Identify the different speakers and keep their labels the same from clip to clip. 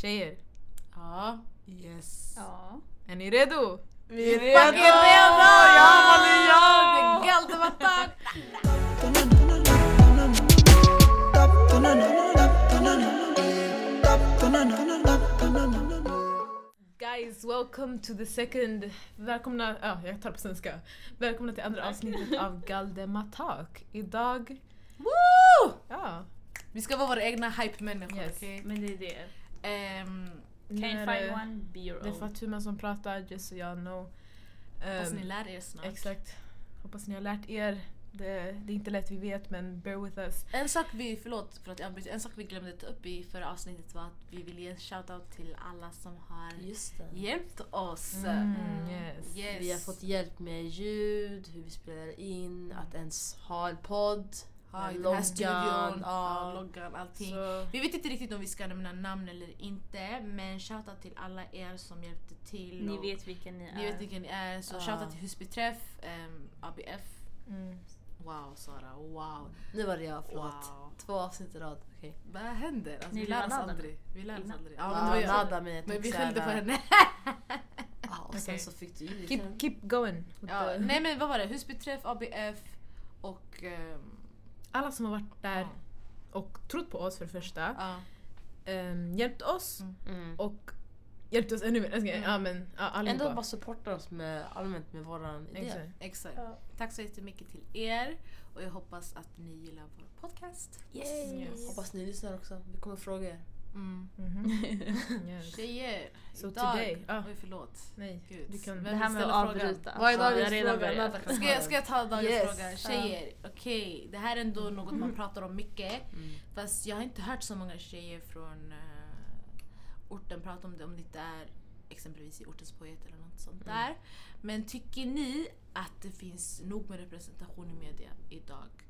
Speaker 1: Tjejer,
Speaker 2: Ja. Yes.
Speaker 3: Ja.
Speaker 1: är ni redo?
Speaker 2: Vi är
Speaker 1: Fucking
Speaker 2: redo!
Speaker 1: redo!
Speaker 2: Ja!
Speaker 1: Det är Galdemattan! Guys, welcome to the second... Välkomna... Ja, jag tar på svenska. Välkomna till andra avsnittet av Galdematak. Idag...
Speaker 2: Woo!
Speaker 1: Ja.
Speaker 2: Vi ska vara våra egna hype-människor,
Speaker 1: Yes.
Speaker 2: okej?
Speaker 3: Men det är det.
Speaker 2: Ehm,
Speaker 3: Can you find one? Be your
Speaker 1: Det är
Speaker 3: own.
Speaker 1: Fatuma som pratar, just so y'all know.
Speaker 2: Hoppas
Speaker 1: Ehm,
Speaker 2: ni lär er snart.
Speaker 1: Exakt. Hoppas ni har lärt er. Det, det är inte lätt, vi vet, men bear with us.
Speaker 2: En sak vi, förlåt för att jag en sak vi glömde ta upp i förra avsnittet var att vi vill ge en shoutout till alla som har
Speaker 4: Just det.
Speaker 2: hjälpt oss.
Speaker 1: Mm, yes.
Speaker 2: Yes.
Speaker 4: Vi har fått hjälp med ljud, hur vi spelar in, att ens ha en podd.
Speaker 2: Ja, i den studion,
Speaker 4: loggan,
Speaker 2: ja,
Speaker 4: ja.
Speaker 2: loggan, allting.
Speaker 1: Så,
Speaker 2: Vi vet inte riktigt om vi ska nämna namn eller inte men shoutout till alla er som hjälpte till.
Speaker 3: Ni
Speaker 2: och-
Speaker 3: vet vilka ni är.
Speaker 2: ni vet vilka ni är. Så
Speaker 4: Ja.
Speaker 2: shoutout till Husbyträff, um, ABF.
Speaker 1: mm.
Speaker 2: Wow Sara, wow.
Speaker 4: Nu var det jag, förlåt.
Speaker 2: wow.
Speaker 4: Två avsnitt i rad. Okej.
Speaker 2: Vad händer? Alltså, vi lär oss aldrig. Vi lär oss aldrig.
Speaker 4: Ja,
Speaker 2: Ja, men det var jag.
Speaker 4: nada men jag
Speaker 2: Men vi skällde på henne.
Speaker 4: Ja, och sen
Speaker 1: Okej.
Speaker 4: så fick du
Speaker 1: keep,
Speaker 4: lite.
Speaker 1: keep going.
Speaker 2: Ja, nej men vad var det? Husbyträff, ABF och... ehm,
Speaker 1: Alla som har varit där
Speaker 2: ja.
Speaker 1: och trott på oss för det första,
Speaker 2: Ja.
Speaker 1: ehm, hjälpt oss
Speaker 2: Mm.
Speaker 4: Mm.
Speaker 1: och hjälpt oss ännu mer.
Speaker 2: Mm.
Speaker 1: Ja, men, ja.
Speaker 4: Ändå bara supporta oss med allmänt med våran idé.
Speaker 1: Exakt.
Speaker 2: Exakt.
Speaker 3: Ja.
Speaker 2: Tack så jättemycket till er och jag hoppas att ni gillar vår podcast.
Speaker 4: Yay!
Speaker 1: Yes.
Speaker 4: Hoppas ni lyssnar också. Vi kommer fråga er.
Speaker 2: Mm.
Speaker 1: Mhm. yes.
Speaker 2: Tjejer,
Speaker 1: So
Speaker 2: idag...
Speaker 1: today- ah.
Speaker 2: Oj förlåt.
Speaker 1: Nej,
Speaker 2: Gud.
Speaker 1: du kan...
Speaker 2: Vem
Speaker 3: Det här med att avbryta.
Speaker 4: Vad är dagens fråga?
Speaker 2: Ska
Speaker 4: ha
Speaker 2: jag, ska jag ta dagens
Speaker 4: Yes.
Speaker 2: fråga? Tjejer, okej. Det här är ändå något man pratar om mycket.
Speaker 4: Mm.
Speaker 2: Fast jag har inte hört så många tjejer från eh, orten prata om det om det inte är exempelvis i ortens poet eller något sånt
Speaker 4: Mm.
Speaker 2: där. Men tycker ni att det finns nog med representation i media idag?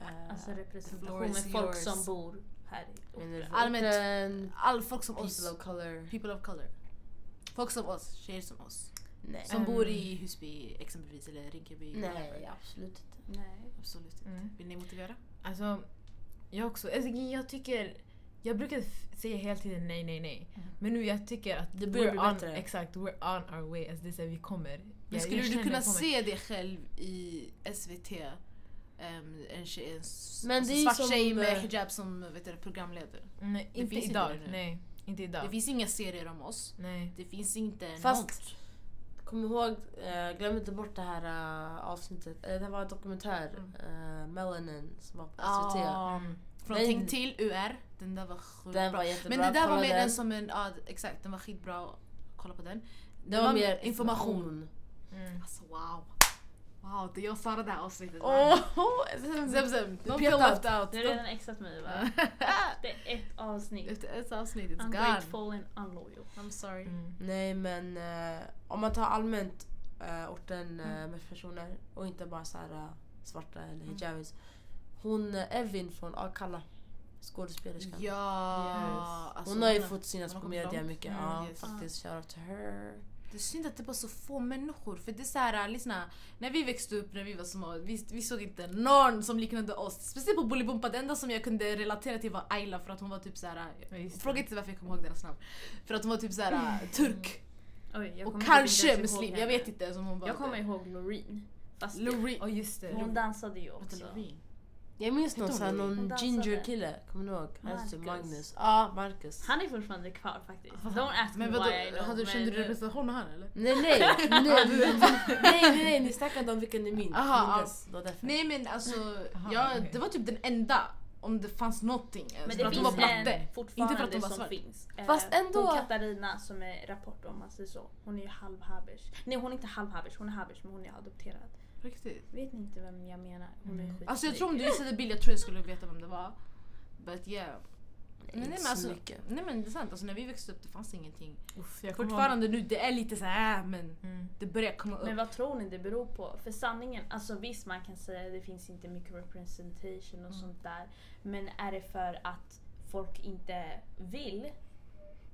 Speaker 4: Eh,
Speaker 3: Alltså
Speaker 2: floor
Speaker 3: representation med folk
Speaker 2: yours.
Speaker 3: som bor här i orten.
Speaker 2: Allmänt- All folk som oss.
Speaker 4: People of color.
Speaker 2: People of color. Folk som oss, tjejer som oss.
Speaker 4: Nej.
Speaker 2: Som bor i Husby exempelvis eller Rinkeby.
Speaker 4: Nej, absolut inte.
Speaker 3: Nej.
Speaker 2: Absolut inte.
Speaker 1: Mm.
Speaker 2: Vill ni motivera?
Speaker 1: Alltså, jag också. Alltså, jag tycker... Jag brukar f- säga hela tiden nej, nej, nej.
Speaker 2: Mm.
Speaker 1: Men nu jag tycker att
Speaker 4: Det börjar bli
Speaker 1: on,
Speaker 4: bättre.
Speaker 1: Exakt, we're on our way. Alltså, det är så här, vi kommer.
Speaker 2: Men
Speaker 1: Jag-
Speaker 2: skulle
Speaker 1: jag
Speaker 2: du kunna se dig själv i SVT? Ehm, en, tjej, en
Speaker 4: Men
Speaker 2: alltså
Speaker 4: det
Speaker 2: svart
Speaker 4: som,
Speaker 2: tjej med
Speaker 4: eh,
Speaker 2: hijab som vet du, programledare.
Speaker 1: Nej,
Speaker 2: det
Speaker 1: inte
Speaker 2: inte
Speaker 1: idag.
Speaker 2: det nu.
Speaker 1: nej, inte idag.
Speaker 2: Det finns inga serier om oss.
Speaker 1: nej.
Speaker 2: Det finns inte
Speaker 4: Fast-
Speaker 2: något.
Speaker 4: Kom ihåg, eh, glöm inte bort det här eh, avsnittet. Det var en dokumentär,
Speaker 2: Mm.
Speaker 4: Melanin, som var på SVT.
Speaker 2: Ah,
Speaker 1: Mm.
Speaker 2: Från
Speaker 4: Men-
Speaker 2: Tänk till UR. Den där var sjukt
Speaker 4: Den
Speaker 2: bra.
Speaker 4: var jättebra.
Speaker 2: Men det där var mer
Speaker 4: den.
Speaker 2: en som en, ja exakt den var skitbra. Kolla på den.
Speaker 4: Det var mer information.
Speaker 1: Mm.
Speaker 2: Alltså wow. Wow, det är jag och Sara det här avsnittet.
Speaker 4: Åh!
Speaker 2: Zem zem,
Speaker 4: Du
Speaker 2: don't
Speaker 4: petar.
Speaker 2: feel left out.
Speaker 3: Det har redan exat mig va? Det är ett avsnitt.
Speaker 2: Efter ett avsnitt, it's gone.
Speaker 3: Ungrateful and unloyal.
Speaker 2: I'm sorry.
Speaker 1: Mm.
Speaker 4: Nej men eh, om man tar allmänt eh, orten eh, med personer och inte bara så här svarta eller hijabis. Hon eh, Evin från Akalla, skådespelerskan.
Speaker 2: Ja, alltså,
Speaker 4: hon har ju
Speaker 2: hon
Speaker 4: fått synas
Speaker 2: hon
Speaker 4: på media mycket.
Speaker 1: Mm,
Speaker 4: ja,
Speaker 2: yes.
Speaker 4: faktiskt. Shoutout to her.
Speaker 2: Det är synd att det var så få människor. För det är så här, lyssna. När vi växte upp, när vi var små, vi, vi såg inte någon som liknade oss. Speciellt på Bolibompa, det enda som jag kunde relatera till var Ayla för att hon var typ så här.
Speaker 1: Det.
Speaker 2: Fråga inte varför jag kommer ihåg deras namn. För att hon var typ så här turk.
Speaker 3: Oj, jag
Speaker 2: Och
Speaker 3: kommer
Speaker 2: kanske muslim, jag vet inte. Som hon var
Speaker 3: Jag kommer ihåg Loreen. Fast
Speaker 2: Loreen.
Speaker 1: Oh, just det.
Speaker 3: hon dansade ju också.
Speaker 2: Loreen.
Speaker 4: Jag minns någon,
Speaker 2: hon
Speaker 4: så här,
Speaker 2: Loreen?
Speaker 4: någon ginger kille, kommer ni ihåg? Han hette typ. Magnus. Ja, Marcus.
Speaker 3: Han är fortfarande kvar faktiskt. Don't ask me
Speaker 2: Men vadå,
Speaker 3: why I know.
Speaker 2: hade, kände du
Speaker 3: men-
Speaker 2: representation av han eller?
Speaker 4: Nej nej! nej, nej, nej, nej, nej, ni snackade om vilken ni minns.
Speaker 2: Aha,
Speaker 4: var därför.
Speaker 2: Nej men alltså,
Speaker 1: Aha,
Speaker 2: ja,
Speaker 1: okej.
Speaker 2: det var typ den enda. Om det fanns någonting.
Speaker 3: Men
Speaker 2: för
Speaker 3: det finns en fortfarande
Speaker 2: Inte för att hon var
Speaker 3: som finns. Eh,
Speaker 4: Fast ändå-
Speaker 3: Hon Katarina som är rapport om man säger så. Hon är ju halvhabish. Nej hon är inte halvhabish, hon är habish men hon är adopterad.
Speaker 2: Riktigt.
Speaker 3: Vet ni inte vem jag menar? Hon är
Speaker 1: Mm.
Speaker 3: skitsnygg.
Speaker 2: Alltså jag tror om du visade bild, jag tror jag skulle veta vem det var. But yeah.
Speaker 4: Nej,
Speaker 2: Nej, men
Speaker 4: så
Speaker 2: alltså,
Speaker 4: mycket.
Speaker 2: nej men det är sant, alltså, när vi växte upp det fanns ingenting.
Speaker 1: Uff,
Speaker 2: Fortfarande nu, det är lite så här men
Speaker 1: ihåg- Mm.
Speaker 2: det börjar komma upp.
Speaker 3: Men vad tror ni det beror på? För sanningen, alltså visst man kan säga att det finns inte mycket representation och
Speaker 2: Mm.
Speaker 3: sånt där. Men är det för att folk inte vill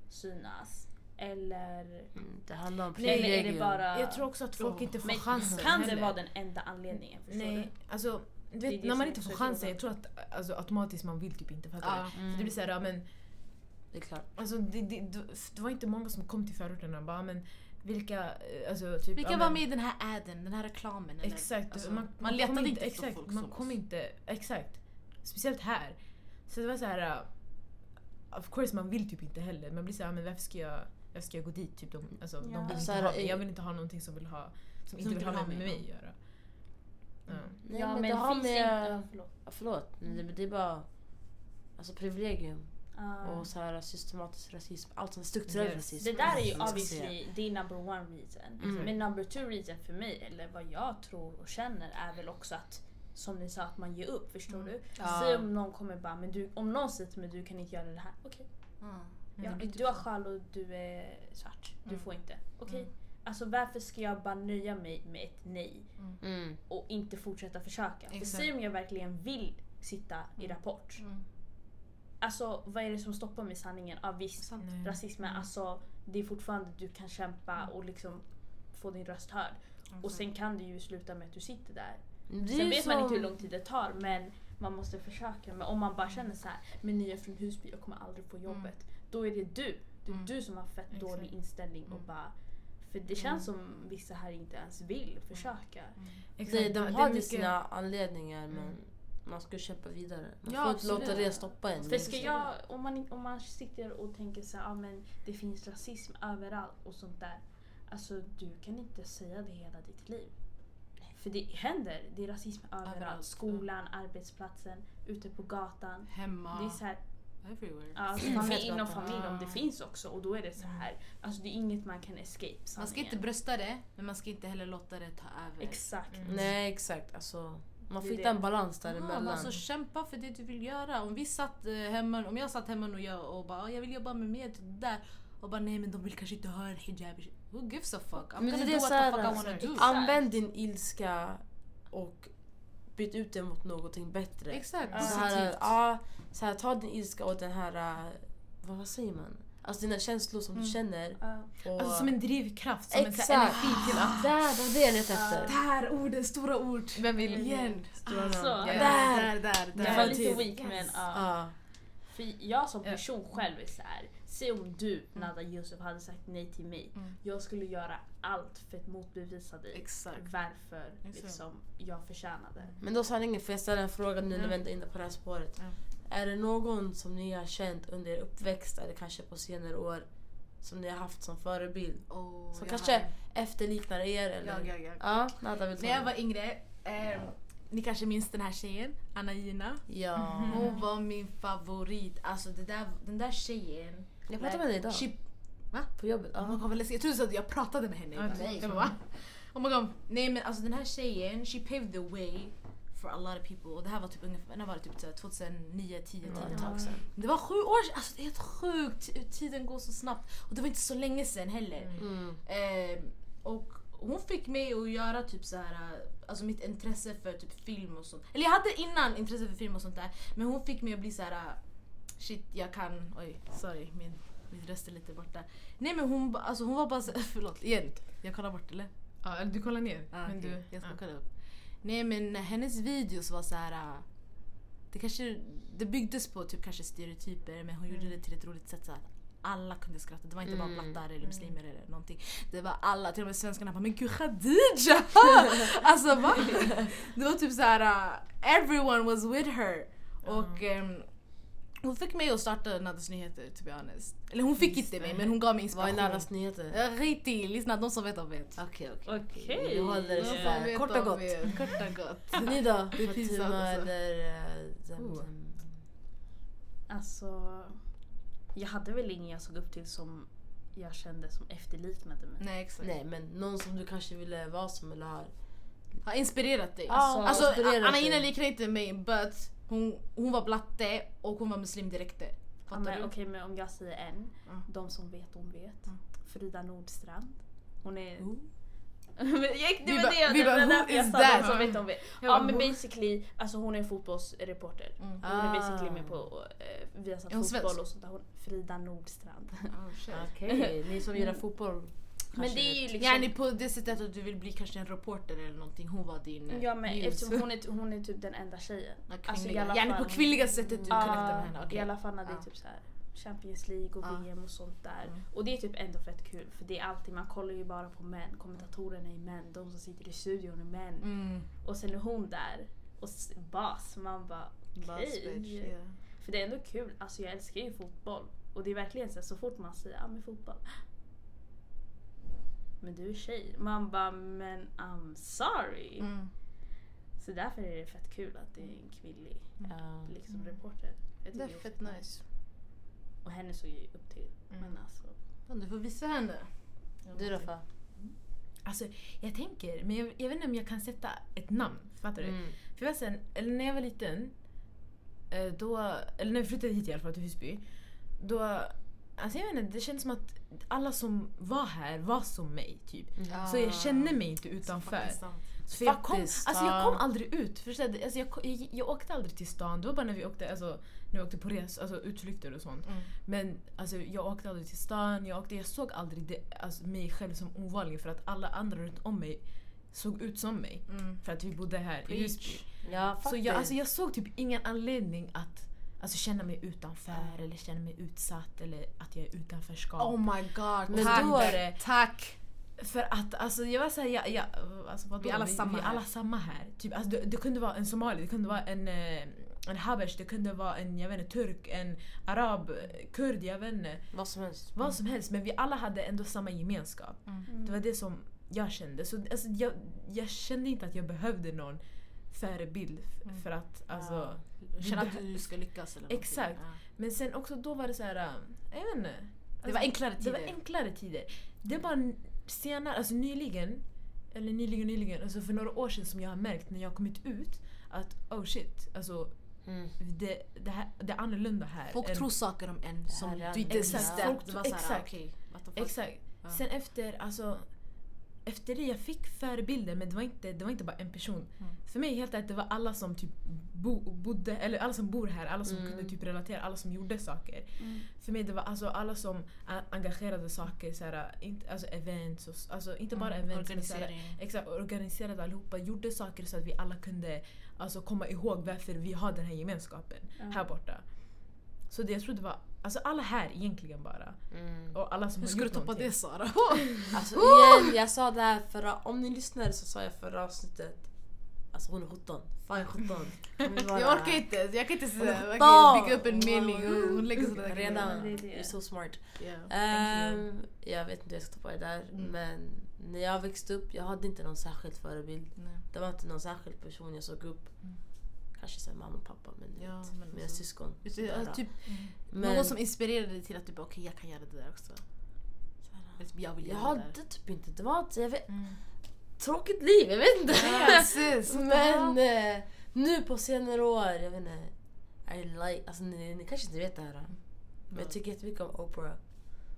Speaker 3: synas? Eller,
Speaker 4: Mm, det handlar om
Speaker 3: eller är det
Speaker 4: privilegium.
Speaker 3: bara...
Speaker 1: Jag tror också att folk
Speaker 2: Oh.
Speaker 1: inte får
Speaker 3: men
Speaker 1: chansen
Speaker 3: kan det vara den enda anledningen?
Speaker 1: Nej, alltså du
Speaker 3: Det är
Speaker 1: vet, när man inte får chansen, jag tror att alltså, automatiskt man vill typ inte
Speaker 2: Ja.
Speaker 1: det. Så det blir såhär, ja, men
Speaker 4: Det är klart.
Speaker 1: Alltså, det, det, det var inte många som kom till förorterna och bara men vilka, eh, alltså typ...
Speaker 2: Vilka
Speaker 1: ja,
Speaker 2: var
Speaker 1: men-
Speaker 2: med i den här adden, den här reklamen? Eller?
Speaker 1: Exakt,
Speaker 2: Alltså,
Speaker 1: man,
Speaker 2: man
Speaker 1: kom
Speaker 2: letade inte
Speaker 1: exakt,
Speaker 2: efter folk
Speaker 1: man
Speaker 2: som
Speaker 1: kom
Speaker 2: oss.
Speaker 1: inte, exakt. Speciellt här. Så det var så här. uh, of course man vill typ inte heller, man blir såhär, men varför ska jag, varför ska jag gå dit? Typ, de, alltså,
Speaker 3: Ja.
Speaker 1: de vill
Speaker 4: här,
Speaker 1: ha Jag vill inte ha någonting som, vill ha, som, inte
Speaker 2: inte
Speaker 1: vill ha
Speaker 2: vill ha
Speaker 1: med
Speaker 2: mig,
Speaker 1: att göra. Ja.
Speaker 4: Nej,
Speaker 3: ja
Speaker 4: men,
Speaker 3: men
Speaker 4: det har
Speaker 3: finns
Speaker 4: med...
Speaker 3: inte... Ja, förlåt.
Speaker 4: Ja, förlåt, men det, det är bara alltså, privilegium
Speaker 3: Ah.
Speaker 4: och så här, systematisk rasism. Allt sånt strukturell
Speaker 1: Yes.
Speaker 4: rasism.
Speaker 3: Det där är ju
Speaker 4: som jag
Speaker 3: obviously din number one reason.
Speaker 4: Mm.
Speaker 3: Men number two reason för mig, eller vad jag tror och känner, är väl också att som ni sa, att man ger upp. Förstår du?
Speaker 2: Ja.
Speaker 3: Säg om någon kommer bara, men du, om någon säger till mig du kan inte göra det här. Okej,
Speaker 2: Ja.
Speaker 3: Ja,
Speaker 2: Mm.
Speaker 3: du har sjal och du är svart. Du
Speaker 2: Mm.
Speaker 3: får inte. Okej.
Speaker 2: Mm.
Speaker 3: Alltså varför ska jag bara nöja mig med ett nej
Speaker 4: Mm.
Speaker 3: och inte fortsätta försöka? För
Speaker 2: Exakt.
Speaker 3: säg om jag verkligen vill sitta i
Speaker 2: Mm.
Speaker 3: Rapport.
Speaker 2: Mm.
Speaker 3: Alltså vad är det som stoppar mig i sanningen? Ja visst,
Speaker 2: Sant.
Speaker 1: Nej.
Speaker 3: rasismen, alltså det är fortfarande du kan kämpa och liksom få din röst hörd. Och sen kan det ju sluta med att du sitter där.
Speaker 4: Det är
Speaker 3: Sen vet man inte
Speaker 4: som-
Speaker 3: hur lång tid det tar men man måste försöka. Men om man bara känner så här, men ni är från Husby, jag kommer aldrig få jobbet. Då är det du. Det är
Speaker 2: Mm.
Speaker 3: du som har fett
Speaker 1: Exakt.
Speaker 3: dålig inställning och
Speaker 2: Mm.
Speaker 3: bara för det känns som vissa här inte ens vill försöka.
Speaker 1: Exakt,
Speaker 4: Det, de har
Speaker 1: mycket-
Speaker 4: sina anledningar men
Speaker 1: Mm.
Speaker 4: man ska kämpa vidare. Man
Speaker 2: Ja,
Speaker 4: får inte låta det stoppa en.
Speaker 3: För ska jag, om man, om man sitter och tänker så här, ah, men det finns rasism överallt och sånt där. Alltså du kan inte säga det hela ditt liv. För det händer, det är rasism överallt.
Speaker 2: Överallt,
Speaker 3: Skolan, arbetsplatsen, ute på gatan.
Speaker 2: Hemma.
Speaker 3: Det är så här,
Speaker 2: Everywhere.
Speaker 3: Ja, alltså familj, inom
Speaker 4: gatan.
Speaker 3: familj om det
Speaker 2: Ah.
Speaker 3: finns också och då är det så här. Alltså det är inget man kan escape
Speaker 2: Man ska
Speaker 3: sanningen.
Speaker 2: inte brösta det, men man ska inte heller låta det ta över.
Speaker 3: Exakt.
Speaker 1: Mm.
Speaker 4: Nej exakt, alltså, man får
Speaker 3: Det
Speaker 4: hitta
Speaker 3: det.
Speaker 4: en balans
Speaker 2: Ja,
Speaker 4: däremellan.
Speaker 2: men alltså kämpa för det du vill göra. Om vi satt eh, hemma, om jag satt hemma och, jag, och bara "Ah, jag vill jobba med det där och bara nej men de vill kanske inte ha en hijab. Who gives a fuck? I'm
Speaker 4: Men det
Speaker 2: gonna
Speaker 4: är
Speaker 2: do
Speaker 4: det
Speaker 2: what the fuck I wanna do.
Speaker 4: Använd din ilska och byt ut det mot någonting bättre.
Speaker 2: Exakt,
Speaker 3: Ja.
Speaker 4: Så här,
Speaker 2: positivt.
Speaker 4: ja, så här, ta din ilska och den här, vad, vad säger man? Alltså dina känslor som
Speaker 2: Mm.
Speaker 4: du känner. Och,
Speaker 1: Alltså som en drivkraft, som en
Speaker 4: Exakt!
Speaker 1: här energi till att...
Speaker 4: Där, det var det jag letade efter.
Speaker 2: Där, orden, stora ord.
Speaker 1: Vem vill...
Speaker 2: Igen.
Speaker 1: Stora
Speaker 3: Alltså,
Speaker 1: namn.
Speaker 2: Där, där, där.
Speaker 3: Det
Speaker 1: Ja,
Speaker 3: var
Speaker 1: typ.
Speaker 3: lite weak men
Speaker 2: Yes.
Speaker 3: ja.
Speaker 4: Ja.
Speaker 3: För jag som person själv är så här. Se om du, Nada Yusuf, hade sagt nej till mig.
Speaker 2: Mm.
Speaker 3: Jag skulle göra allt för att motbevisa dig.
Speaker 2: Exakt.
Speaker 3: Varför
Speaker 2: Exakt.
Speaker 3: liksom, jag förtjänade.
Speaker 4: Men då sanningen, får jag ställa en fråga nu när
Speaker 2: Ja.
Speaker 4: vi vänder in på det här spåret.
Speaker 2: Ja.
Speaker 4: Är det någon som ni har känt under er uppväxt eller kanske på senare år som ni har haft som förebild?
Speaker 2: Oh,
Speaker 4: Som kanske
Speaker 2: har-
Speaker 4: efterliknar er eller?
Speaker 2: Jag, jag, jag.
Speaker 4: Ja, Nada vill
Speaker 2: När jag var yngre, eh, ni kanske minns den här tjejen, Anna Gina.
Speaker 4: Ja.
Speaker 2: Hon var min favorit. Alltså det där, den där tjejen.
Speaker 4: Jag pratade med dig idag.
Speaker 2: She,
Speaker 4: På jobbet.
Speaker 2: oh my. God, jag trodde så att jag pratade med henne.
Speaker 1: Det-
Speaker 2: nej. Jag bara, va? Oh my God. Nej men alltså den här tjejen, she paved the way for a lot of people. Och det här var typ ungefär, när var det typ så här 2009, 10,
Speaker 4: Det var
Speaker 2: 10
Speaker 4: ett tag sedan.
Speaker 2: Det var sju år sedan, alltså det är helt sjukt. Tiden går så snabbt. Och det var inte så länge sedan heller.
Speaker 4: Mm.
Speaker 2: Eh, och hon fick mig att göra typ så här, alltså mitt intresse för typ film och sånt. Eller jag hade innan intresse för film och sånt där. Men hon fick mig att bli så här. Shit jag kan, oj sorry min, min röst är lite borta. Nej men hon, alltså hon var bara så, förlåt igen. Jag kollar bort eller?
Speaker 1: Ja, eller du kollar ner.
Speaker 2: Ah,
Speaker 1: men
Speaker 2: okej,
Speaker 1: du,
Speaker 2: jag ska
Speaker 1: ja.
Speaker 2: kolla upp. Nej men hennes videos var så här. äh, Det kanske, det byggdes på typ kanske stereotyper men hon gjorde
Speaker 1: Mm.
Speaker 2: det till ett roligt sätt så att alla kunde skratta. Det var inte bara
Speaker 4: Mm.
Speaker 2: blattar eller muslimer eller någonting. Det var alla, till och med svenskarna bara men gud Khadija! alltså va? Det var typ så här. äh, everyone was with her. Och ehm, hon fick mig att starta Nadas nyheter to be honest. Eller hon fick inte mig men hon gav mig
Speaker 4: Vad är
Speaker 2: inspiration.
Speaker 4: Nadas nyheter?
Speaker 2: Ja, Skit i, lyssna de som vet de vet.
Speaker 4: Okej okej.
Speaker 3: Okej.
Speaker 4: Vi håller det sådär. Kort och gott.
Speaker 2: Kort och gott.
Speaker 4: Ni då?
Speaker 2: Det är pinsamt alltså.
Speaker 4: eller eh, Zemzem?
Speaker 3: Alltså, jag hade väl ingen jag såg upp till som jag kände som efterliknade mig.
Speaker 2: Nej exakt.
Speaker 4: Nej men någon som du kanske ville vara som eller har...
Speaker 2: Har inspirerat dig.
Speaker 4: Ja,
Speaker 2: alltså
Speaker 4: inspirerat
Speaker 2: Anna
Speaker 4: dig.
Speaker 2: Ina liknar inte mig but hon, hon var blatte och hon var muslim direkt.
Speaker 3: Ja,
Speaker 2: Fattar
Speaker 3: men,
Speaker 2: du?
Speaker 3: Okej men om jag säger en,
Speaker 2: Ja.
Speaker 3: de som vet de vet.
Speaker 2: Mm.
Speaker 3: Frida Nordstrand. Hon är... Men jag, det var
Speaker 2: bara-
Speaker 3: det,
Speaker 2: vi bara,
Speaker 3: var
Speaker 2: who is that?
Speaker 3: de som vet de vet. Ja
Speaker 1: bara,
Speaker 3: men basically, alltså hon är en fotbollsreporter.
Speaker 2: Mm.
Speaker 3: Hon är
Speaker 4: Ah.
Speaker 3: basically med på eh, Viasat
Speaker 2: Är
Speaker 3: fotboll
Speaker 2: svensk?
Speaker 3: och sånt där. Hon, Frida Nordstrand.
Speaker 2: Oh.
Speaker 4: Okej, ni som gillar fotboll.
Speaker 3: Men det är ju liksom...
Speaker 2: Yani på det sättet att du vill bli kanske en reporter eller någonting. Hon var din eh,
Speaker 3: Ja men
Speaker 2: muse.
Speaker 3: eftersom hon är, hon är typ den enda tjejen.
Speaker 2: Ja,
Speaker 3: Alltså, i
Speaker 2: kvinnliga.
Speaker 3: alla
Speaker 2: Yani
Speaker 3: fall-
Speaker 2: på kvinnliga sättet du connectar med henne. okej.
Speaker 3: I alla fall när det är typ så här Champions League och
Speaker 2: Ja.
Speaker 3: VM och sånt där.
Speaker 2: Mm.
Speaker 3: Och det är typ ändå fett kul för det är alltid, man kollar ju bara på män. Kommentatorerna är män, de som sitter i studion är män.
Speaker 2: Mm.
Speaker 3: Och sen är hon där och bas. Man bara okej.
Speaker 2: Bitch, yeah.
Speaker 3: För det är ändå kul, alltså jag älskar ju fotboll. Och det är verkligen så, här, så fort man säger ja men fotboll. Men du är tjej. Man bara men I'm sorry.
Speaker 2: Mm.
Speaker 3: Så därför är det fett kul att det är en kvinnlig
Speaker 4: Ja.
Speaker 3: liksom, reporter.
Speaker 2: Det är fett nice.
Speaker 3: Och henne såg jag ju upp till.
Speaker 2: Mm.
Speaker 3: Men alltså.
Speaker 2: Fan, Du får visa henne.
Speaker 4: Du då Fa?
Speaker 1: Alltså, jag tänker, men jag, jag vet inte om jag kan sätta ett namn. Fattar du?
Speaker 4: Mm.
Speaker 1: För jag sen, eller när jag var liten, eh, då, eller när vi flyttade hit i alla fall till Husby, då, alltså jag vet inte, det kändes som att alla som var här var som mig typ. Så jag kände mig inte utanför. För jag kom, alltså jag kom aldrig ut. Förstår du? Alltså jag, jag, jag åkte aldrig till stan. Det var bara när vi åkte, alltså, när vi åkte på res, alltså utflykter och sånt.
Speaker 2: Mm.
Speaker 1: Men alltså, jag åkte aldrig till stan. Jag, åkte, jag såg aldrig det, alltså, mig själv som ovanlig för att alla andra runt om mig såg ut som mig.
Speaker 2: Mm.
Speaker 1: För att vi bodde här i
Speaker 2: Preach.
Speaker 1: Husby.
Speaker 4: Ja, faktiskt.
Speaker 1: Så jag, alltså, jag såg typ ingen anledning att alltså, känna mig utanför eller känna mig utsatt eller att jag är utanförskap.
Speaker 2: Oh my god,
Speaker 4: Men
Speaker 2: tack!
Speaker 4: då är
Speaker 1: det-
Speaker 2: Tack!
Speaker 1: För att alltså, jag var såhär, jag, jag, alltså, vadå?
Speaker 2: Vi är alla samma
Speaker 1: vi är
Speaker 2: här.
Speaker 1: alla samma här. Typ, alltså, det, det kunde vara en somali, det kunde vara en, eh, en habesh, det kunde vara en jag vet inte, turk, en arab, kurd, jag vet inte.
Speaker 4: Vad som helst.
Speaker 1: Vad som helst men vi alla hade ändå samma gemenskap.
Speaker 2: Mm.
Speaker 1: Det var det som jag kände. Så, alltså, jag, jag kände inte att jag behövde någon förebild
Speaker 2: Mm.
Speaker 1: för att alltså,
Speaker 4: Ja.
Speaker 2: Känna att du ska lyckas eller någonting.
Speaker 1: Exakt.
Speaker 2: Ja.
Speaker 1: Men sen också då var det så här, äh, jag vet inte.
Speaker 2: Det var enklare
Speaker 1: Det var
Speaker 2: tider.
Speaker 1: enklare tider. Det var senare, alltså nyligen, eller nyligen nyligen, alltså för några år sedan som jag har märkt när jag har kommit ut att oh shit, alltså
Speaker 4: Mm.
Speaker 1: det, det, här, det är annorlunda här.
Speaker 2: Folk
Speaker 1: än-
Speaker 2: tror saker om en som du inte
Speaker 1: Exakt.
Speaker 2: visste.
Speaker 1: Folk exakt. Exakt.
Speaker 2: Ja.
Speaker 1: Sen efter, alltså efter det jag fick förebilder men det var inte, det var inte bara en person.
Speaker 2: Mm.
Speaker 1: För mig helt ärligt, det var alla som typ bo, bodde, eller alla som bor här, alla som
Speaker 4: Mm.
Speaker 1: kunde typ relatera, alla som gjorde saker.
Speaker 3: Mm.
Speaker 1: För mig det var alltså alla som engagerade saker, såhär, inte, alltså events, och, alltså inte bara
Speaker 2: Mm,
Speaker 1: events men såhär, exakt, organiserade allihopa, gjorde saker så att vi alla kunde alltså, komma ihåg varför vi har den här gemenskapen här borta. Så det, jag tror det var alltså alla här egentligen bara.
Speaker 4: Mm.
Speaker 1: Och alla som
Speaker 2: Hur ska du toppa
Speaker 1: någonting.
Speaker 2: det Sara?
Speaker 4: Alltså igen, jag sa det här förra... Om ni lyssnade så sa jag förra avsnittet. Alltså hon är 17. Fan jag är 17. Kan vi bara-
Speaker 2: Jag orkar inte, jag kan inte säga,
Speaker 4: bra.
Speaker 2: bygga upp en mening och hon lägger sådär
Speaker 4: Redan.
Speaker 3: Det är det.
Speaker 4: You're so smart.
Speaker 2: Yeah.
Speaker 4: Ehm, jag vet inte hur jag ska toppa det där.
Speaker 2: Mm.
Speaker 4: Men när jag växte upp, jag hade inte någon särskild förebild.
Speaker 2: Nej.
Speaker 4: Det var inte någon särskild person jag såg upp.
Speaker 2: Mm.
Speaker 4: Kanske här mamma och pappa men,
Speaker 2: Ja,
Speaker 4: inte
Speaker 2: men
Speaker 4: mina
Speaker 2: alltså-
Speaker 4: syskon.
Speaker 2: Vet ja, typ,
Speaker 4: Men
Speaker 2: Någon som inspirerade dig till att du bara okej jag kan göra det där också.
Speaker 4: såhär,
Speaker 2: typ, jag vill
Speaker 4: jag
Speaker 2: det
Speaker 4: hade
Speaker 2: där.
Speaker 4: typ inte, det var jag vet,
Speaker 2: Mm.
Speaker 4: tråkigt liv, jag vet inte.
Speaker 2: The
Speaker 4: Men eh, nu på senare år, jag vet inte. I like, alltså ni, ni kanske inte vet det här. Men jag tycker jättemycket om Oprah.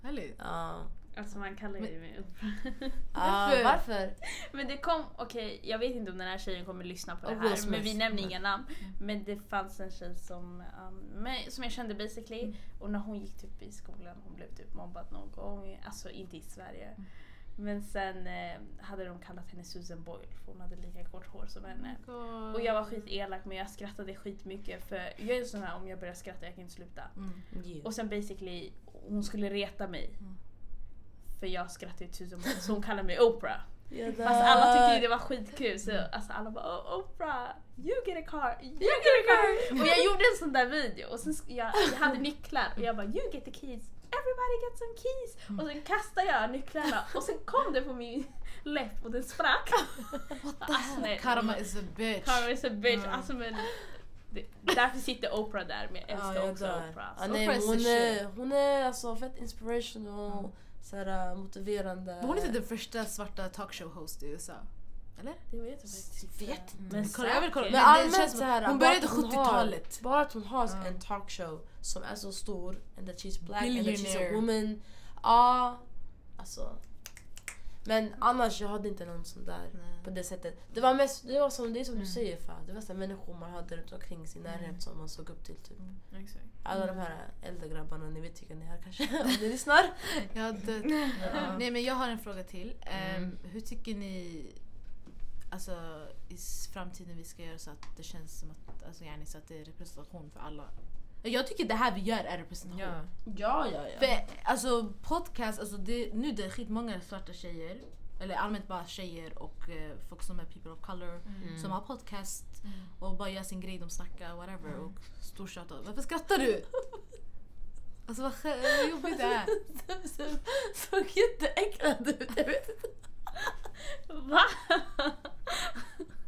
Speaker 2: Härligt.
Speaker 4: Ja.
Speaker 3: Alltså man kallar ju med Oprah.
Speaker 4: Ah,
Speaker 2: Varför?
Speaker 4: varför?
Speaker 3: Men det kom, okej jag vet inte om den här tjejen kommer lyssna på det här
Speaker 4: Smith.
Speaker 3: men vi nämner inga namn.
Speaker 2: Mm.
Speaker 3: Men det fanns en tjej som, um, som jag kände basically
Speaker 2: Mm.
Speaker 3: och när hon gick typ i skolan hon blev typ mobbad någon gång, alltså inte i Sverige.
Speaker 2: Mm.
Speaker 3: Men sen eh, hade de kallat henne Susan Boyle för hon hade lika kort hår som henne.
Speaker 2: God.
Speaker 3: Och jag var skitelak men jag skrattade skitmycket för jag är sån här om jag börjar skratta jag kan inte sluta.
Speaker 2: Mm.
Speaker 4: Yeah.
Speaker 3: Och sen basically hon skulle reta mig.
Speaker 2: Mm.
Speaker 3: För jag skrattade till Susan Boyle så hon kallade mig Oprah. Fast alla tyckte ju det var skitkul så alltså alla bara oh, Oprah, you get a car, you get a car. Och jag gjorde en sån där video och sen jag, jag hade nycklar och jag bara you get the keys, everybody get some keys. Och sen kastade jag nycklarna och sen kom det på min läpp och den sprack. Alltså, nej,
Speaker 2: Karma is a bitch.
Speaker 3: Karma is a bitch.
Speaker 2: Ja.
Speaker 3: Alltså, men, det, därför sitter Oprah där men jag älskar
Speaker 4: Ja, jag
Speaker 3: också
Speaker 4: dör.
Speaker 3: Oprah. Så.
Speaker 4: nej, hon,
Speaker 2: the
Speaker 4: är, hon är alltså fett inspirational, såhär, motiverande.
Speaker 2: Men hon inte den första svarta talkshow-host i USA. Eller?
Speaker 3: Det vet jag faktiskt inte.
Speaker 2: Vet inte.
Speaker 3: Men
Speaker 2: Kolla, jag vill kolla.
Speaker 4: Men
Speaker 2: Men
Speaker 4: allmänt
Speaker 2: känns som-
Speaker 4: såhär,
Speaker 2: hon började
Speaker 4: att hon
Speaker 2: 70-talet.
Speaker 4: Har, bara att hon har
Speaker 2: Ja.
Speaker 4: en talkshow som är så stor, and that she's black, and that she's a woman. Ja, alltså. Men annars jag hade inte någon sån där
Speaker 2: Nej.
Speaker 4: på det sättet. Det var mest, det var som, det är som
Speaker 2: Mm.
Speaker 4: du säger Fa. Det var så människor man hade runt omkring sin närhet
Speaker 2: Mm.
Speaker 4: som man såg upp till typ.
Speaker 1: Exakt.
Speaker 4: Alla de här äldre grabbarna, ni vet vilka ni är kanske om ni lyssnar.
Speaker 2: Jag har dött.
Speaker 4: Ja.
Speaker 2: Nej men jag har en fråga till.
Speaker 4: Mm.
Speaker 2: hur tycker ni alltså, i framtiden vi ska göra så att det känns som att, alltså, yani, så att det är representation för alla Jag tycker det här vi gör är representation.
Speaker 1: Ja.
Speaker 4: Ja, ja, ja.
Speaker 2: För alltså podcast, alltså det, nu det är skitmånga svarta tjejer, eller allmänt bara tjejer och eh, folk som är people of color som har podcast och bara gör sin grej, de snackar whatever och stortjatar. Varför skrattar du? Alltså vad jobbigt det är.
Speaker 4: Såg jätteäcklad ut. Jag vet inte.
Speaker 3: Va?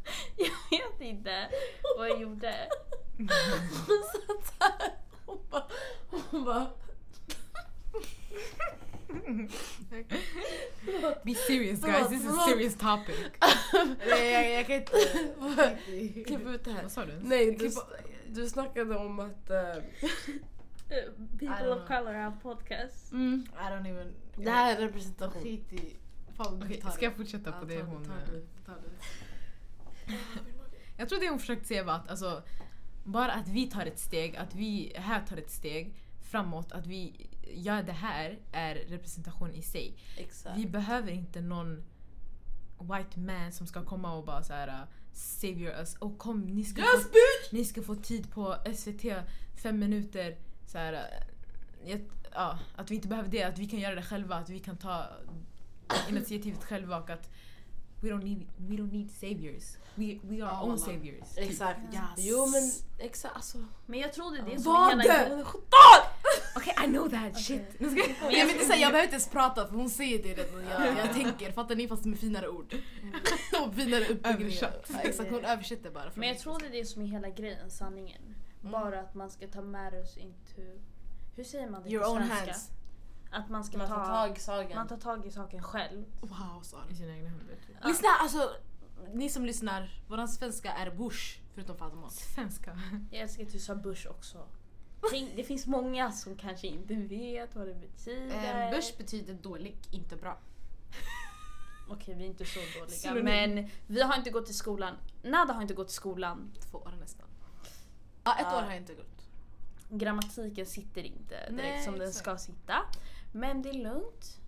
Speaker 3: jag vet inte vad jag gjorde.
Speaker 4: Hon satt här. Hon bara... Hon bara
Speaker 1: Be serious guys, this is a serious topic.
Speaker 2: Nej, jag, jag kan inte...
Speaker 4: Klipp ut det här.
Speaker 1: Vad sa du?
Speaker 4: Nej, du, du snackade om att...
Speaker 3: Uh, People of color have podcasts.
Speaker 4: mm,
Speaker 2: I don't even...
Speaker 4: det här är representation.
Speaker 2: Skit i... Fan,
Speaker 1: Okej,
Speaker 2: ta
Speaker 1: ska jag fortsätta på det hon...
Speaker 2: Ta det, ta det.
Speaker 1: Jag tror det hon försökte säga var att alltså, bara att vi tar ett steg, att vi här tar ett steg framåt, att vi gör det här är representation i sig.
Speaker 4: Exakt.
Speaker 1: Vi behöver inte någon white man som ska komma och bara så här uh, savior us. Och kom, ni ska,
Speaker 4: Yes
Speaker 1: få,
Speaker 4: bitch!
Speaker 1: ni ska få tid på SVT, fem minuter. Så här, uh, ja, att vi inte behöver det, att vi kan göra det själva, att vi kan ta initiativet själva och att we don't need, we don't need saviors. We, we are
Speaker 2: Ja,
Speaker 1: own
Speaker 2: wallah.
Speaker 1: saviors. typ.
Speaker 4: Exakt.
Speaker 2: Yes.
Speaker 4: Jo men exakt alltså.
Speaker 3: Men jag tror det är det som
Speaker 4: Vad
Speaker 3: är hela
Speaker 4: det?
Speaker 3: grejen.
Speaker 1: Okej, I know that shit. Ska jag-
Speaker 2: Men jag, vill inte säga, jag behöver inte ens prata för hon säger det redan. Jag, jag tänker, fattar ni? Fast med finare ord. och finare uppbyggningar. Ja, exakt, hon översätter bara.
Speaker 3: Men jag tror det är det som är hela grejen, sanningen. Bara att man ska ta med oss into... Hur säger man det
Speaker 2: Your
Speaker 3: på
Speaker 2: own
Speaker 3: svenska?
Speaker 2: hands.
Speaker 3: Att man ska
Speaker 4: Man
Speaker 3: ta,
Speaker 4: tar tag i saken.
Speaker 3: man tar tag i saken själv.
Speaker 2: Wow, sorry.
Speaker 1: I sina egna händer. Typ.
Speaker 3: Ja.
Speaker 2: Lyssna, alltså ni som lyssnar, våran svenska är bush förutom Fatima.
Speaker 1: Svenska.
Speaker 3: Jag älskar att du sa börs också. Det finns många som kanske inte vet vad det betyder.
Speaker 2: Eh, bush betyder dålig, inte bra.
Speaker 3: Okej, vi är inte så dåliga.
Speaker 1: Synonym.
Speaker 3: Men vi har inte gått i skolan. Nada har inte gått i skolan.
Speaker 2: Två år nästan. Ja, ett
Speaker 4: Ja.
Speaker 2: år har jag inte gått.
Speaker 3: Grammatiken sitter inte direkt
Speaker 2: Nej,
Speaker 3: som den
Speaker 2: exakt.
Speaker 3: ska sitta. Men det är lugnt.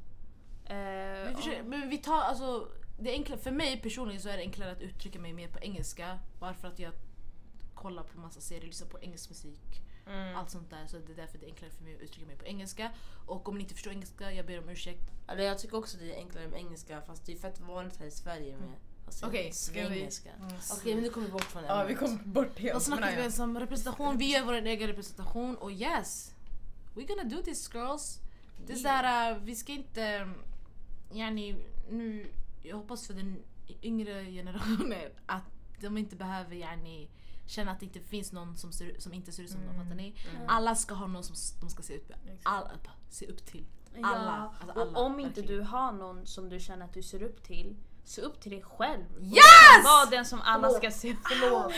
Speaker 3: Eh,
Speaker 2: Vi försöker, men vi tar alltså, det är enklare, för mig personligen så är det enklare att uttrycka mig mer på engelska. Bara för att jag kollar på massa serier, lyssnar på engelsk musik.
Speaker 3: mm.
Speaker 2: Allt sånt där. Så det är därför det är enklare för mig att uttrycka mig på engelska. Och om ni inte förstår engelska, jag ber om ursäkt.
Speaker 4: Alltså, jag tycker också det är enklare med engelska fast det är fett vanligt här i Sverige med alltså,
Speaker 2: Okej, ska vi-
Speaker 4: svengelska. Okej men nu kommer vi bort från
Speaker 1: Ja, vi
Speaker 4: ämnet.
Speaker 1: kom bort helt.
Speaker 2: Vad snackar vi ens om representation? Vi gör vår egen representation och yes! We're gonna do this girls. Det är såhär, uh, vi ska inte... Yani, nu, jag hoppas för den yngre generationen att de inte behöver yani, känna att det inte finns någon som, ser, som inte ser ut som dem. Fattar ni? Alla ska ha någon som de ska se upp, alla, se upp till. Alla,
Speaker 3: Ja,
Speaker 2: alltså alla,
Speaker 3: och om inte
Speaker 2: verkligen.
Speaker 3: du har någon som du känner att du ser upp till, se upp till dig själv.
Speaker 2: Yes!
Speaker 3: Var den som alla ska se upp
Speaker 4: Förlåt.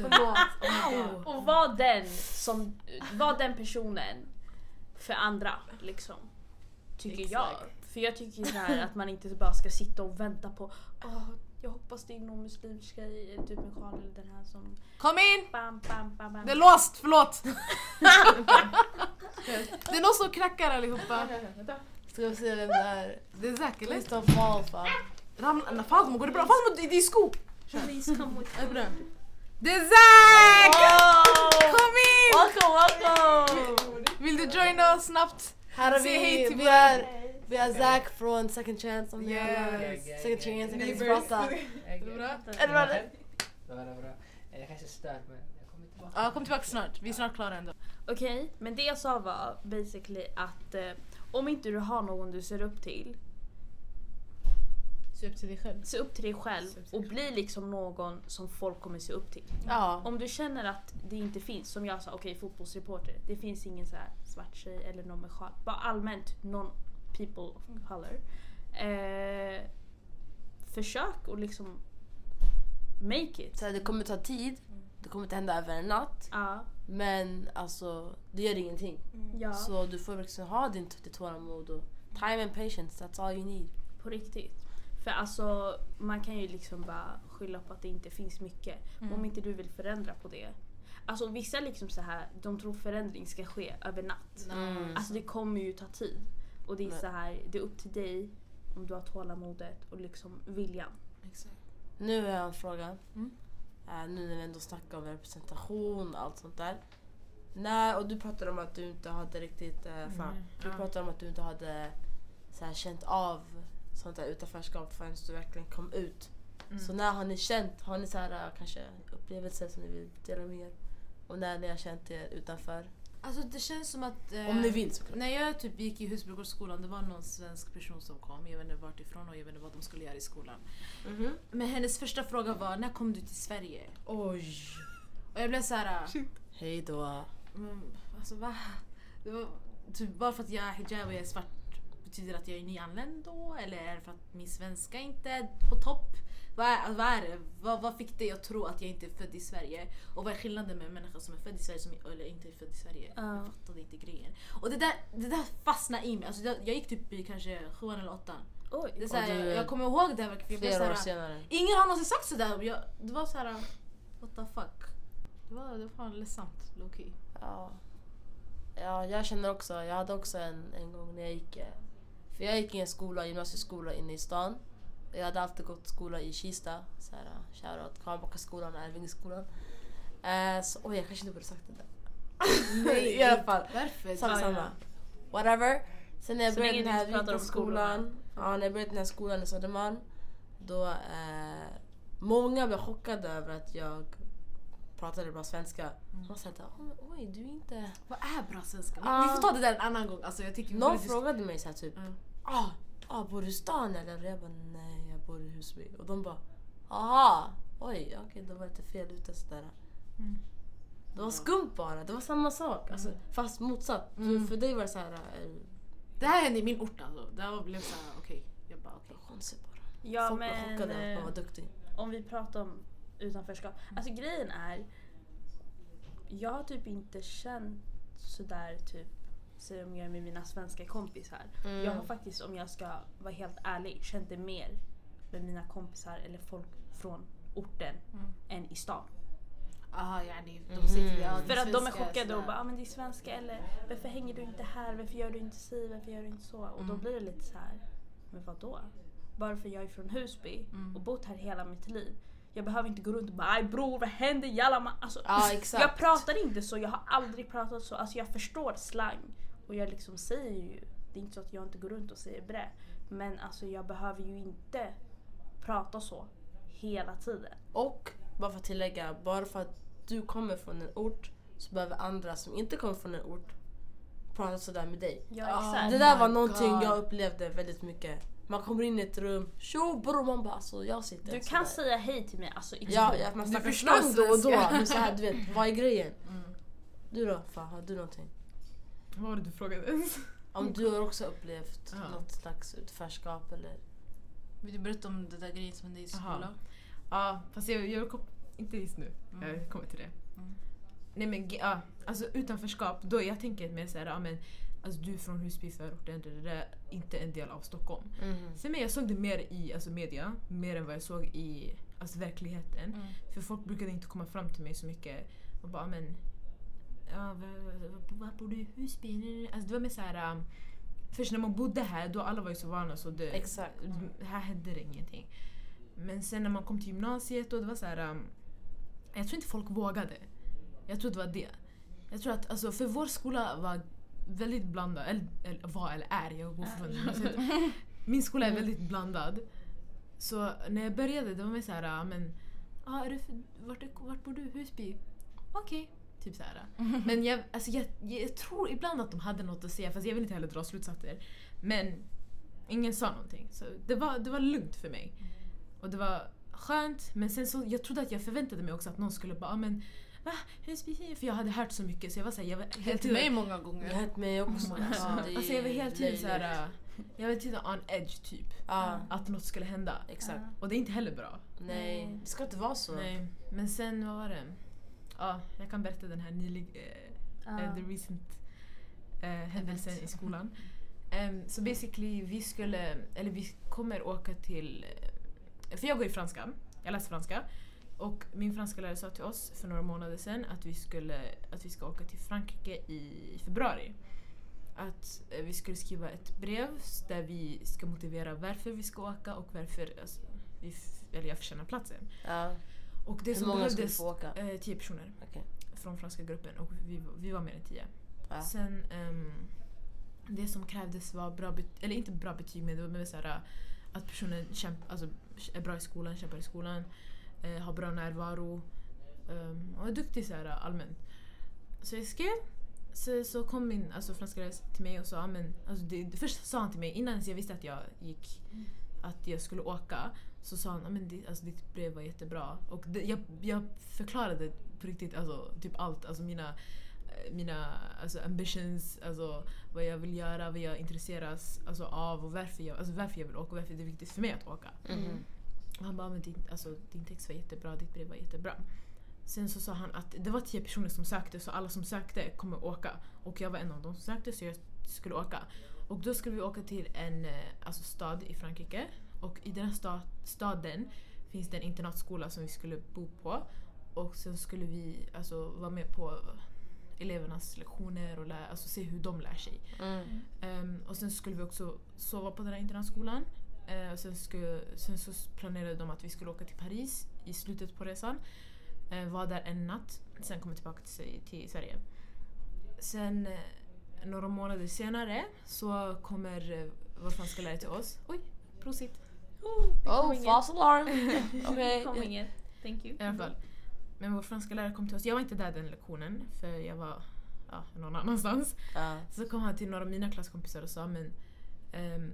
Speaker 4: Förlåt. Oh.
Speaker 3: Och var den som, var den personen för andra liksom. Tycker jag. För jag tycker så här att man inte bara ska sitta och vänta på Åh, jag hoppas det är någon muslimsk tjej, typ en sjal eller den här som
Speaker 2: Kom in!
Speaker 3: bam bam bam bam.
Speaker 2: Det är låst, förlåt! det är någon som knackar allihopa.
Speaker 4: Ska vi se vem det är?
Speaker 2: Det är
Speaker 4: don't fall fam.
Speaker 2: Ramla, Fatima går det bra? Fatima det är sko!
Speaker 3: Please come with
Speaker 2: Är det är Zack! Kom in!
Speaker 4: Welcome, welcome!
Speaker 2: Vill du joina oss snabbt?
Speaker 4: Här har
Speaker 2: Säg hej
Speaker 4: vi,
Speaker 2: till
Speaker 4: vi är, vi är Zack från Second Chance om ni
Speaker 2: Yes.
Speaker 4: alla Second Chance, jag kan inte prata.
Speaker 2: Är det bra?
Speaker 4: Är det bra? det?
Speaker 5: Det var bra. Jag kanske stört men jag kommer tillbaka.
Speaker 2: Ja, kom tillbaka snart. Vi är snart klara ändå.
Speaker 3: Okej, men det jag sa var basically att eh, om inte du har någon du ser upp till,
Speaker 1: Se upp till dig själv.
Speaker 3: se upp till dig själv
Speaker 1: till
Speaker 3: och
Speaker 1: dig
Speaker 3: bli liksom någon som folk kommer se upp till.
Speaker 4: Ja.
Speaker 3: Om du känner att det inte finns, som jag sa, okej fotbollsreporter, det finns ingen så här svart tjej eller någon med sjal. Bara allmänt non people of color. Eh, försök och liksom make it.
Speaker 4: Så här, det kommer ta tid, det kommer inte hända över en natt.
Speaker 3: Ja.
Speaker 4: Men alltså, det gör ingenting.
Speaker 3: ja,
Speaker 4: Så du får verkligen ha din, ditt tålamod och time and patience, that's all you need.
Speaker 3: på riktigt. För alltså, man kan ju liksom bara skylla på att det inte finns mycket. Men Om inte du vill förändra på det. Alltså vissa liksom så här, de tror förändring ska ske över natt.
Speaker 4: Mm.
Speaker 3: Alltså det kommer ju ta tid. Och det är
Speaker 4: Nej.
Speaker 3: så här, det är upp till dig om du har tålamodet och liksom viljan.
Speaker 2: Exakt.
Speaker 4: Nu har jag en fråga.
Speaker 2: Mm.
Speaker 4: Eh, nu när vi ändå snackar om representation och allt sånt där. Nej, och du pratade om att du inte hade riktigt... Eh, fan,
Speaker 1: Mm,
Speaker 4: Du pratade om att du inte hade så här, känt av sånt där utanförskap förrän du verkligen kom ut.
Speaker 1: Mm.
Speaker 4: Så när har ni känt, har ni så här, eh, kanske upplevelser som ni vill dela med er? Och när ni har känt er utanför?
Speaker 2: Alltså det känns som att... eh,
Speaker 4: Om ni vill såklart.
Speaker 2: När jag typ gick i Husbygårdsskolan, det var någon svensk person som kom. Jag vet inte vart ifrån och jag vet inte vad de skulle göra i skolan.
Speaker 4: Mhm.
Speaker 2: Men hennes första fråga var, när kom du till Sverige?
Speaker 4: Oj.
Speaker 2: Och jag blev såhär...
Speaker 4: Hej då.
Speaker 2: Men, alltså va? Det var, typ, bara för att jag är hijab och jag är svart betyder det att jag är nyanländ då? Eller är det för att min svenska inte är på topp? Vad är, vad är det? Vad, vad fick dig att tro att jag inte är född i Sverige? Och vad är skillnaden med en människa som är född i Sverige som, eller inte är född i Sverige?
Speaker 3: Ja.
Speaker 2: Jag fattade inte grejen. Och det där, det där fastnade i mig. Alltså, jag, jag gick typ i kanske sjuan eller åttan.
Speaker 3: Oj.
Speaker 2: Det är såhär,
Speaker 4: du-
Speaker 2: jag kommer ihåg det här Jag
Speaker 4: Flera år senare.
Speaker 2: Ingen har någonsin sagt sådär. Jag, det var såhär, what the fuck. Det var, det var fan ledsamt, low key.
Speaker 4: Ja. ja, jag känner också, jag hade också en, en gång när jag gick, eh, för jag gick i en skola, gymnasieskola inne i stan. Jag hade alltid gått skola i Kista, eh, shoutout Kvarnbackaskolan och Älvingeskolan. Eh, så, oj, jag kanske inte borde sagt det där. I alla fall.
Speaker 2: Varför?
Speaker 4: Samma,
Speaker 3: Ja,
Speaker 4: samma. Whatever. Sen när jag
Speaker 3: Så
Speaker 4: började den här vita skolan, ja, när jag började den här skolan i Södermalm, då eh, många blev chockade över att jag pratade bra svenska. De sa att "Oj, du är inte...
Speaker 2: Vad är bra svenska?
Speaker 4: Ah.
Speaker 2: Vi får ta det där en annan gång. Alltså, jag tycker
Speaker 4: Någon frågade mig så här, typ
Speaker 2: Mm.
Speaker 4: Ah, ah, bor du i stan eller? Jag bara nej, jag bor i Husby. Och de bara aha, oj, okej då var det lite fel ute sådär.
Speaker 1: Mm.
Speaker 4: Det var skumt bara, det var samma sak. Alltså, fast motsatt.
Speaker 2: Mm.
Speaker 4: För, för dig var det så här, eh,
Speaker 2: Det här hände i min ort alltså. Det här blev såhär, okej. Jag bara okej.
Speaker 4: konstigt bara.
Speaker 3: Ja
Speaker 4: Folk var
Speaker 3: men
Speaker 4: chockade att man
Speaker 3: eh,
Speaker 4: var duktig.
Speaker 3: om vi pratar om utanförskap. Alltså grejen är, jag har typ inte känt sådär typ som jag gör med mina svenska kompisar.
Speaker 4: Mm.
Speaker 3: Jag har faktiskt, om jag ska vara helt ärlig, känt det mer med mina kompisar eller folk från orten
Speaker 2: Mm.
Speaker 3: än i stan.
Speaker 2: Aha, yani, de säger till ja,
Speaker 3: För att de är chockade och bara ah, men det är svenska eller varför hänger du inte här? Varför gör du inte si? Varför gör du inte så? Och då
Speaker 2: Mm.
Speaker 3: blir det lite så här. men vad då? Bara för jag är från Husby
Speaker 2: Mm.
Speaker 3: och bott här hela mitt liv. Jag behöver inte gå runt och bara aj bror vad händer jalla man? Alltså,
Speaker 4: exakt.
Speaker 3: jag pratar inte så, jag har aldrig pratat så. Alltså jag förstår slang. Och jag liksom säger ju, det är inte så att jag inte går runt och säger brä. Men alltså jag behöver ju inte prata så hela tiden.
Speaker 4: Och bara för att tillägga, bara för att du kommer från en ort så behöver andra som inte kommer från en ort prata sådär med dig.
Speaker 3: Ja
Speaker 2: Ah,
Speaker 3: exakt.
Speaker 4: det där
Speaker 2: my
Speaker 4: var någonting
Speaker 2: God.
Speaker 4: jag upplevde väldigt mycket. Man kommer in i ett rum, tjo bror man bara alltså jag sitter
Speaker 3: Du
Speaker 4: sådär.
Speaker 3: kan säga hej till mig, alltså it's
Speaker 4: Ja, ja man
Speaker 2: Du
Speaker 4: snackar
Speaker 2: förstår
Speaker 4: slang då och då men så här, du vet, vad är grejen?
Speaker 2: Mm.
Speaker 4: Du då? Fan, har du någonting?
Speaker 1: Vad var det du frågade?
Speaker 4: Om du har också upplevt
Speaker 1: Ja.
Speaker 4: något slags utförskap eller?
Speaker 2: Vill du berätta om det där grejen som hände i
Speaker 1: Aha.
Speaker 2: skolan?
Speaker 1: Ja, fast jag, jag kom, inte just nu.
Speaker 2: Mm.
Speaker 1: Jag kommer till det.
Speaker 2: Mm.
Speaker 1: Nej men ja, alltså utanförskap, då jag tänker mer såhär, ja men alltså du är från Husby förorten, det där är inte en del av Stockholm.
Speaker 4: Mhm.
Speaker 1: Sen men jag såg det mer i alltså, media, mer än vad jag såg i alltså, verkligheten.
Speaker 2: Mm.
Speaker 1: För folk brukade inte komma fram till mig så mycket och bara men... Ja, var bor du i Husby? Alltså det var mer såhär... Um, först när man bodde här, då alla var ju så vana så det,
Speaker 4: Exakt.
Speaker 1: här hände det ingenting. Men sen när man kom till gymnasiet och det var så här. Um, jag tror inte folk vågade. Jag tror det var det. Jag tror att, alltså, för vår skola var väldigt blandad, eller, eller var eller är, jag går fortfarande gymnasiet. Min skola är väldigt blandad. Så när jag började, det var mer såhär, ah, men ah, är du, för- vart, vart bor du? Husby? Okej. Typ såhär. Men jag, alltså jag, jag tror ibland att de hade något att säga fast jag vill inte heller dra slutsatser. Men ingen sa någonting. Så det var, det var lugnt för mig. Och det var skönt men sen så, jag trodde att jag förväntade mig också att någon skulle bara ah, men va? Husby? För jag hade hört så mycket så jag var såhär, jag var
Speaker 2: Helt
Speaker 1: helt
Speaker 2: mig många gånger.
Speaker 4: Det hänt mig också.
Speaker 1: Ja,
Speaker 4: Alltså, det är
Speaker 1: alltså jag var hela tiden såhär, jag var tiden on edge typ.
Speaker 4: Ja,
Speaker 1: Att något skulle hända.
Speaker 4: exakt.
Speaker 1: Och det är inte heller bra.
Speaker 4: Nej, det ska inte vara så.
Speaker 1: Nej. Men sen, vad var det? Ja, jag kan berätta den här nylig, eh,
Speaker 3: Ja.
Speaker 1: eh, the recent eh, händelsen i skolan. Em, så basically, vi skulle, eller vi kommer åka till, eh, för jag går i franska, jag läser franska. Och min franska lärare sa till oss för några månader sedan att vi, skulle, att vi ska åka till Frankrike i februari. Att eh, vi skulle skriva ett brev där vi ska motivera varför vi ska åka och varför alltså, vi, eller jag förtjänar platsen.
Speaker 4: Ja.
Speaker 1: Och det
Speaker 4: Hur
Speaker 1: som
Speaker 4: många skulle
Speaker 1: behövdes...
Speaker 4: få åka?
Speaker 1: Eh, tio personer.
Speaker 4: Okej.
Speaker 1: från franska gruppen och vi, vi var mer än tio.
Speaker 4: Ja.
Speaker 1: Sen ehm, det som krävdes var bra betyg, eller inte bra betyg men det var mer såhär att personen kämp, alltså, är bra i skolan, kämpar i skolan, eh, har bra närvaro ehm, och är duktig såhär allmänt. Så jag skrev, så, så kom min alltså, franska lärare till mig och sa, "Ah, men, alltså, det, det, först sa han till mig innan jag visste att jag gick, att jag skulle åka, så sa han, "Ah, men det, alltså, ditt brev var jättebra. Och det, jag, jag förklarade på riktigt alltså, typ allt, alltså mina eh, mina alltså, ambitions, alltså, vad jag vill göra, vad jag intresseras alltså, av och varför jag, alltså, varför jag vill åka och varför det är viktigt för mig att åka.
Speaker 4: Mhm.
Speaker 1: Och han bara, men din, alltså, din text var jättebra, ditt brev var jättebra. Sen så sa han att det var tio personer som sökte så alla som sökte kommer åka. Och jag var en av dem som sökte så jag skulle åka. Och då skulle vi åka till en eh, alltså, stad i Frankrike. Och i den här sta- staden finns det en internatskola som vi skulle bo på. Och sen skulle vi alltså, vara med på elevernas lektioner och lära, alltså, se hur de lär sig.
Speaker 4: Mm.
Speaker 1: Ehm, och sen skulle vi också sova på den här internatskolan. Uh, och sen, skulle, sen så planerade de att vi skulle åka till Paris i slutet på resan. Uh, vara där en natt, sen komma tillbaka till, till Sverige. Sen eh, några månader senare så kommer uh, vår franska lärare till oss. Oj, prosit!
Speaker 4: Oh,
Speaker 3: inget.
Speaker 4: false alarm! Okej.
Speaker 3: Det kom inget. Thank you.
Speaker 1: I alla fall. Men vår franska lärare kom till oss. Jag var inte där den lektionen för jag var ja, någon annanstans.
Speaker 4: Ja.
Speaker 1: Så kom han till några av mina klasskompisar och sa men ehm,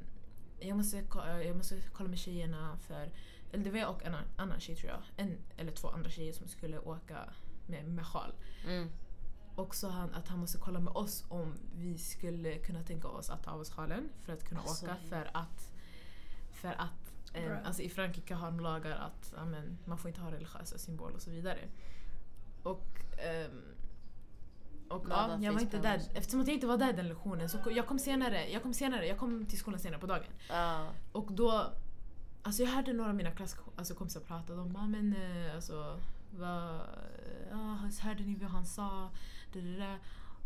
Speaker 1: jag, måste, eh, jag måste kolla med tjejerna för, eller det var jag och en annan, tjej tror jag, en eller två andra tjejer som skulle åka med, med sjal.
Speaker 4: Mm.
Speaker 1: Och sa han att han måste kolla med oss om vi skulle kunna tänka oss att ta av oss sjalen för att kunna
Speaker 4: Alltså,
Speaker 1: åka för att, för att
Speaker 3: Bra.
Speaker 1: alltså i Frankrike har de lagar att ja, men, man får inte ha religiösa symboler och så vidare. Och, ehm, och ja, jag var inte där. Eftersom att jag inte var där den lektionen så jag kom senare. Jag kom senare. Jag kom till skolan senare på dagen.
Speaker 4: Ja.
Speaker 1: Och då... Alltså jag hörde några av mina klasskompisar alltså prata. De bara men eh, alltså... Vad... Ja, hörde ni vad han sa? Det, det, det.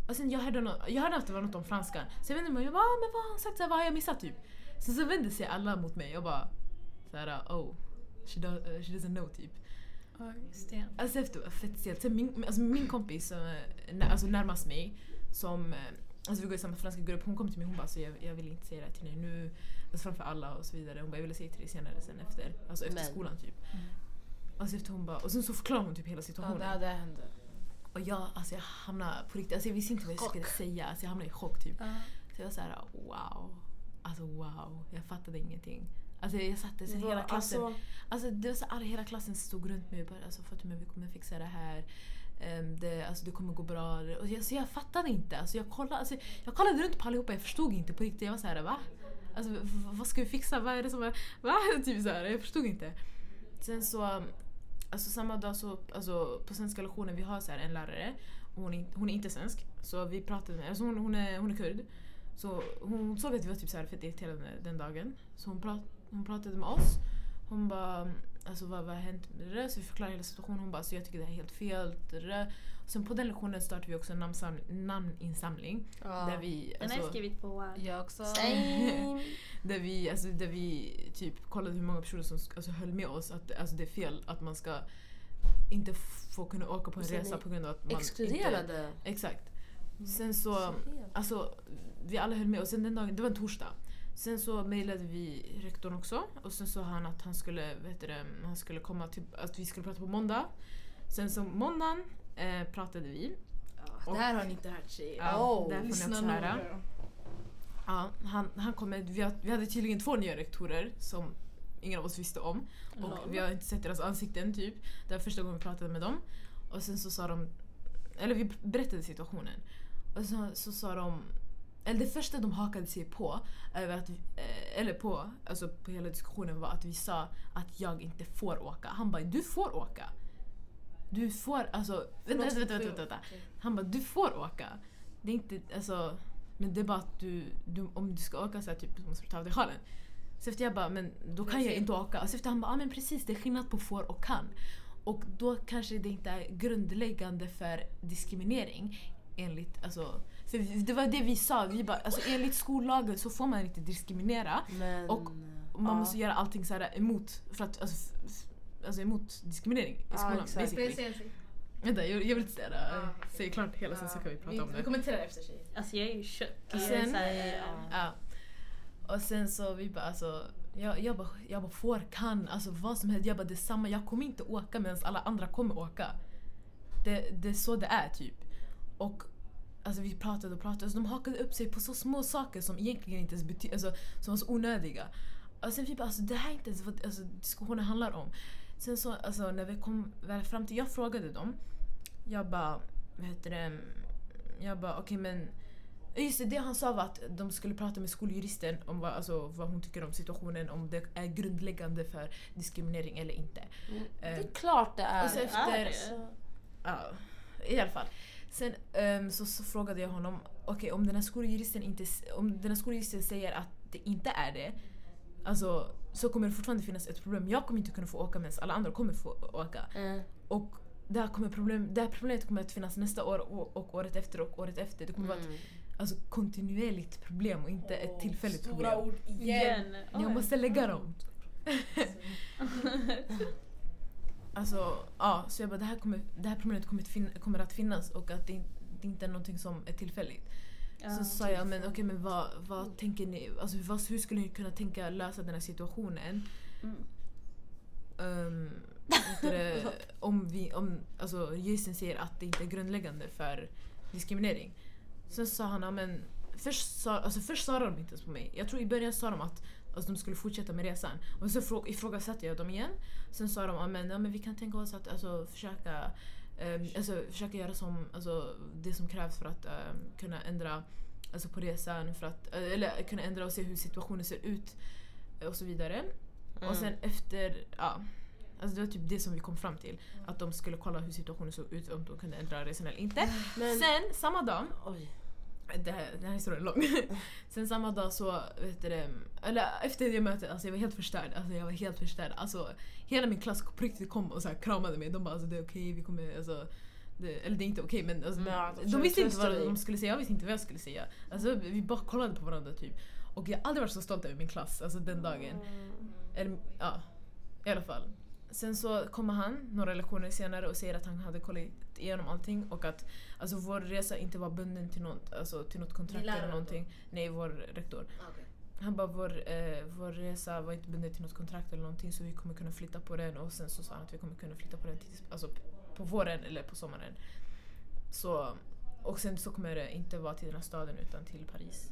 Speaker 1: Och sen jag hörde, nå- jag hörde att det var något om franskan. Så jag vände mig och jag bara ah, men vad har han sagt? Så här, vad har jag missat typ? Så, så vände sig alla mot mig och bara såhär oh. She, do, uh, she doesn't know typ.
Speaker 3: Ja, just det.
Speaker 1: Alltså efter fett stelt. Sen min, alltså min kompis nä- alltså närmast mig, som, eh, alltså vi går i samma franska grupp, hon kom till mig och hon bara så jag, jag vill inte säga det här till dig nu, alltså framför alla och så vidare. Hon bara jag vill säga till dig senare sen efter, alltså efter
Speaker 4: Men.
Speaker 1: skolan typ. Alltså efter hon bara, och sen så förklarar hon typ hela
Speaker 4: Ja,
Speaker 1: situationen.
Speaker 4: det, det hände.
Speaker 1: Och jag, alltså jag hamnade på riktigt, alltså jag visste inte vad jag skulle säga, alltså jag hamnade i chock typ.
Speaker 3: Ja.
Speaker 1: Så jag var såhär wow, alltså wow, jag fattade ingenting. Alltså jag satte så hela klassen
Speaker 4: Alltså,
Speaker 1: Alltså det var så alla, hela klassen stod runt mig och bara alltså, Fatima vi kommer fixa det här. Ehm, det, alltså, det kommer gå bra. Och jag, så jag fattade inte. Alltså, jag, kollade, alltså, jag kollade runt på allihopa, jag förstod inte på riktigt. Jag var så här, va? Alltså, vad ska vi fixa? Vad är det som är... Va? Typ så här, jag förstod inte. Sen så, alltså samma dag så, alltså på svenska lektionen, vi har så här en lärare. Hon, är, hon är inte svensk. Så vi pratade med, alltså hon, hon, är, hon är kurd. Så hon såg att vi var typ så här fett irriterade den dagen. Så hon, prat, hon pratade med oss. Hon bara, alltså vad, vad har hänt med det? Så vi förklarade hela situationen. Hon bara, så jag tycker det här är helt fel. Det sen på den lektionen startade vi också en namninsamling.
Speaker 4: ja.
Speaker 1: Där vi,
Speaker 3: Den har jag
Speaker 1: alltså,
Speaker 3: skrivit på.
Speaker 4: Jag också.
Speaker 1: Där vi, alltså, där vi typ kollade hur många personer som alltså, höll med oss att alltså, det är fel att man ska inte få kunna åka på en resa på grund av att man inte...
Speaker 4: Exkluderade.
Speaker 1: Exakt. Sen så, alltså vi alla höll med och sen den dagen, det var en torsdag. Sen så mejlade vi rektorn också och sen sa han att han skulle, vad heter det, han skulle komma till, att vi skulle prata på måndag. Sen så måndagen eh, pratade vi.
Speaker 2: Det här har ni inte hört tjejer.
Speaker 1: Ja,
Speaker 4: Oh,
Speaker 1: där får ni
Speaker 2: Lyssna
Speaker 1: också höra. Ja, han, han kom med, vi, har, vi hade tydligen två nya rektorer som ingen av oss visste om. Och
Speaker 3: Lol.
Speaker 1: vi har inte sett deras ansikten typ. Det var första gången vi pratade med dem. Och sen så sa de, eller vi berättade situationen. Och så, så sa de, eller det första de hakade sig på, över att, eh, eller på, alltså på hela diskussionen var att vi sa att jag inte får åka. Han bara, du får åka. Du får, alltså, vänta, vänta, vänta, vänta, vänta. Han bara, du får åka. Det är inte, alltså, men det är bara att du, du om du ska åka så här, typ, måste du ta av dig sjalen. Så efter jag bara, men då kan jag inte åka. Så efter han bara, ah, men precis det är skillnad på får och kan. Och då kanske det inte är grundläggande för diskriminering. Enligt, alltså, för vi- det var det vi sa, vi bara, alltså, enligt skollagen så får man inte diskriminera.
Speaker 4: Men...
Speaker 1: Och- man
Speaker 4: ja.
Speaker 1: måste göra allting så här emot, för att, alltså, alltså emot diskriminering i skolan. basically.
Speaker 2: Sak?
Speaker 1: Vänta, jag, jag vill inte säga det.
Speaker 2: Ja, okej.
Speaker 1: Säg klart hela sen så kan vi prata om
Speaker 2: Vi
Speaker 1: det.
Speaker 2: kommenterar efter sig.
Speaker 3: Alltså jag är ju chock.
Speaker 1: Och
Speaker 3: Jag är
Speaker 1: sen- Ja. Och sen så vi bara alltså, jag, jag, bara, jag bara får, kan, alltså vad som helst. Jag bara detsamma, jag kommer inte åka medan alla andra kommer åka. Det, det är så det är typ. Och alltså vi pratade och pratade, så de hakade upp sig på så små saker som egentligen inte ens betyder, alltså som var så onödiga. Och sen vi bara alltså det här är inte ens vad alltså, diskussionen handlar om. Sen så alltså när vi kom väl fram till, jag frågade dem. Jag bara, vad heter det? Jag bara okej men Just det, det han sa var att de skulle prata med skoljuristen om vad, alltså, vad hon tycker om situationen, om det är grundläggande för diskriminering eller inte.
Speaker 4: Mm. Det
Speaker 1: Eh,
Speaker 4: är klart det är.
Speaker 1: och så efter,
Speaker 3: är det?
Speaker 1: Ja, i alla fall. Sen ehm, så, så frågade jag honom, okej om den här skoljuristen inte, s- om den här skoljuristen säger att det inte är det, alltså så kommer det fortfarande finnas ett problem. Jag kommer inte kunna få åka medan alla andra kommer få åka.
Speaker 4: Mm.
Speaker 1: Och det här, kommer problem, det här problemet kommer att finnas nästa år och, och året efter och året efter. Det kommer vara ett
Speaker 4: Mm.
Speaker 1: alltså, kontinuerligt problem och inte ett tillfälligt
Speaker 2: Stora
Speaker 1: problem.
Speaker 2: ord igen.
Speaker 3: Igen.
Speaker 1: Jag måste lägga dem. Alltså, ja, så jag bara det här, kommer, det här problemet kommer att, fin- kommer att finnas och att det, det inte är någonting som är tillfälligt.
Speaker 3: Ja.
Speaker 1: Så sa jag, men okej men vad, vad tänker ni, alltså vad, hur skulle ni kunna tänka lösa den här situationen?
Speaker 3: Mm.
Speaker 1: Um, det, om vi, om, alltså juristen säger att det inte är grundläggande för diskriminering. Sen sa han, men först, sa, alltså först sa de inte ens på mig. Jag tror i början sa de att alltså, de skulle fortsätta med resan. Och så frå- ifrågasatte jag dem igen. Sen sa de, men, ja, men vi kan tänka oss att alltså, försöka ehm, alltså, försöka göra som, alltså, det som krävs för att ehm, kunna ändra alltså, på resan. För att, eh, eller kunna ändra och se hur situationen ser ut eh, och så vidare. Och sen efter, ja. Alltså det var typ det som vi kom fram till. Att de skulle kolla hur situationen såg ut, om de kunde ändra resan eller inte.
Speaker 4: Men,
Speaker 1: Sen samma dag,
Speaker 4: oj.
Speaker 1: Det här, den här historien är lång. Sen samma dag så, vet du eller efter det mötet, alltså jag var helt förstörd. Alltså jag var helt förstörd. Alltså hela min klass på riktigt kom och så kramade mig. De bara alltså det är okej, vi kommer, alltså det, eller det är inte okej men alltså,
Speaker 4: Men ja, de
Speaker 1: visste inte vad de skulle säga, jag visste inte vad jag skulle säga. Alltså vi bara kollade på varandra typ. Och jag har aldrig varit så stolt över min klass, alltså den dagen. Eller, ja, i alla fall. Sen så kommer han några lektioner senare och säger att han hade kollat igenom allting och att alltså, vår resa inte var bunden till något, alltså, till något kontrakt eller
Speaker 2: då?
Speaker 1: någonting. Nej, vår rektor.
Speaker 2: Okej.
Speaker 1: Han bara vår, eh, vår resa var inte bunden till något kontrakt eller någonting så vi kommer kunna flytta på den och sen så sa han att vi kommer kunna flytta på den till, alltså, på våren eller på sommaren. Så, och sen så kommer det inte vara till den här staden utan till Paris.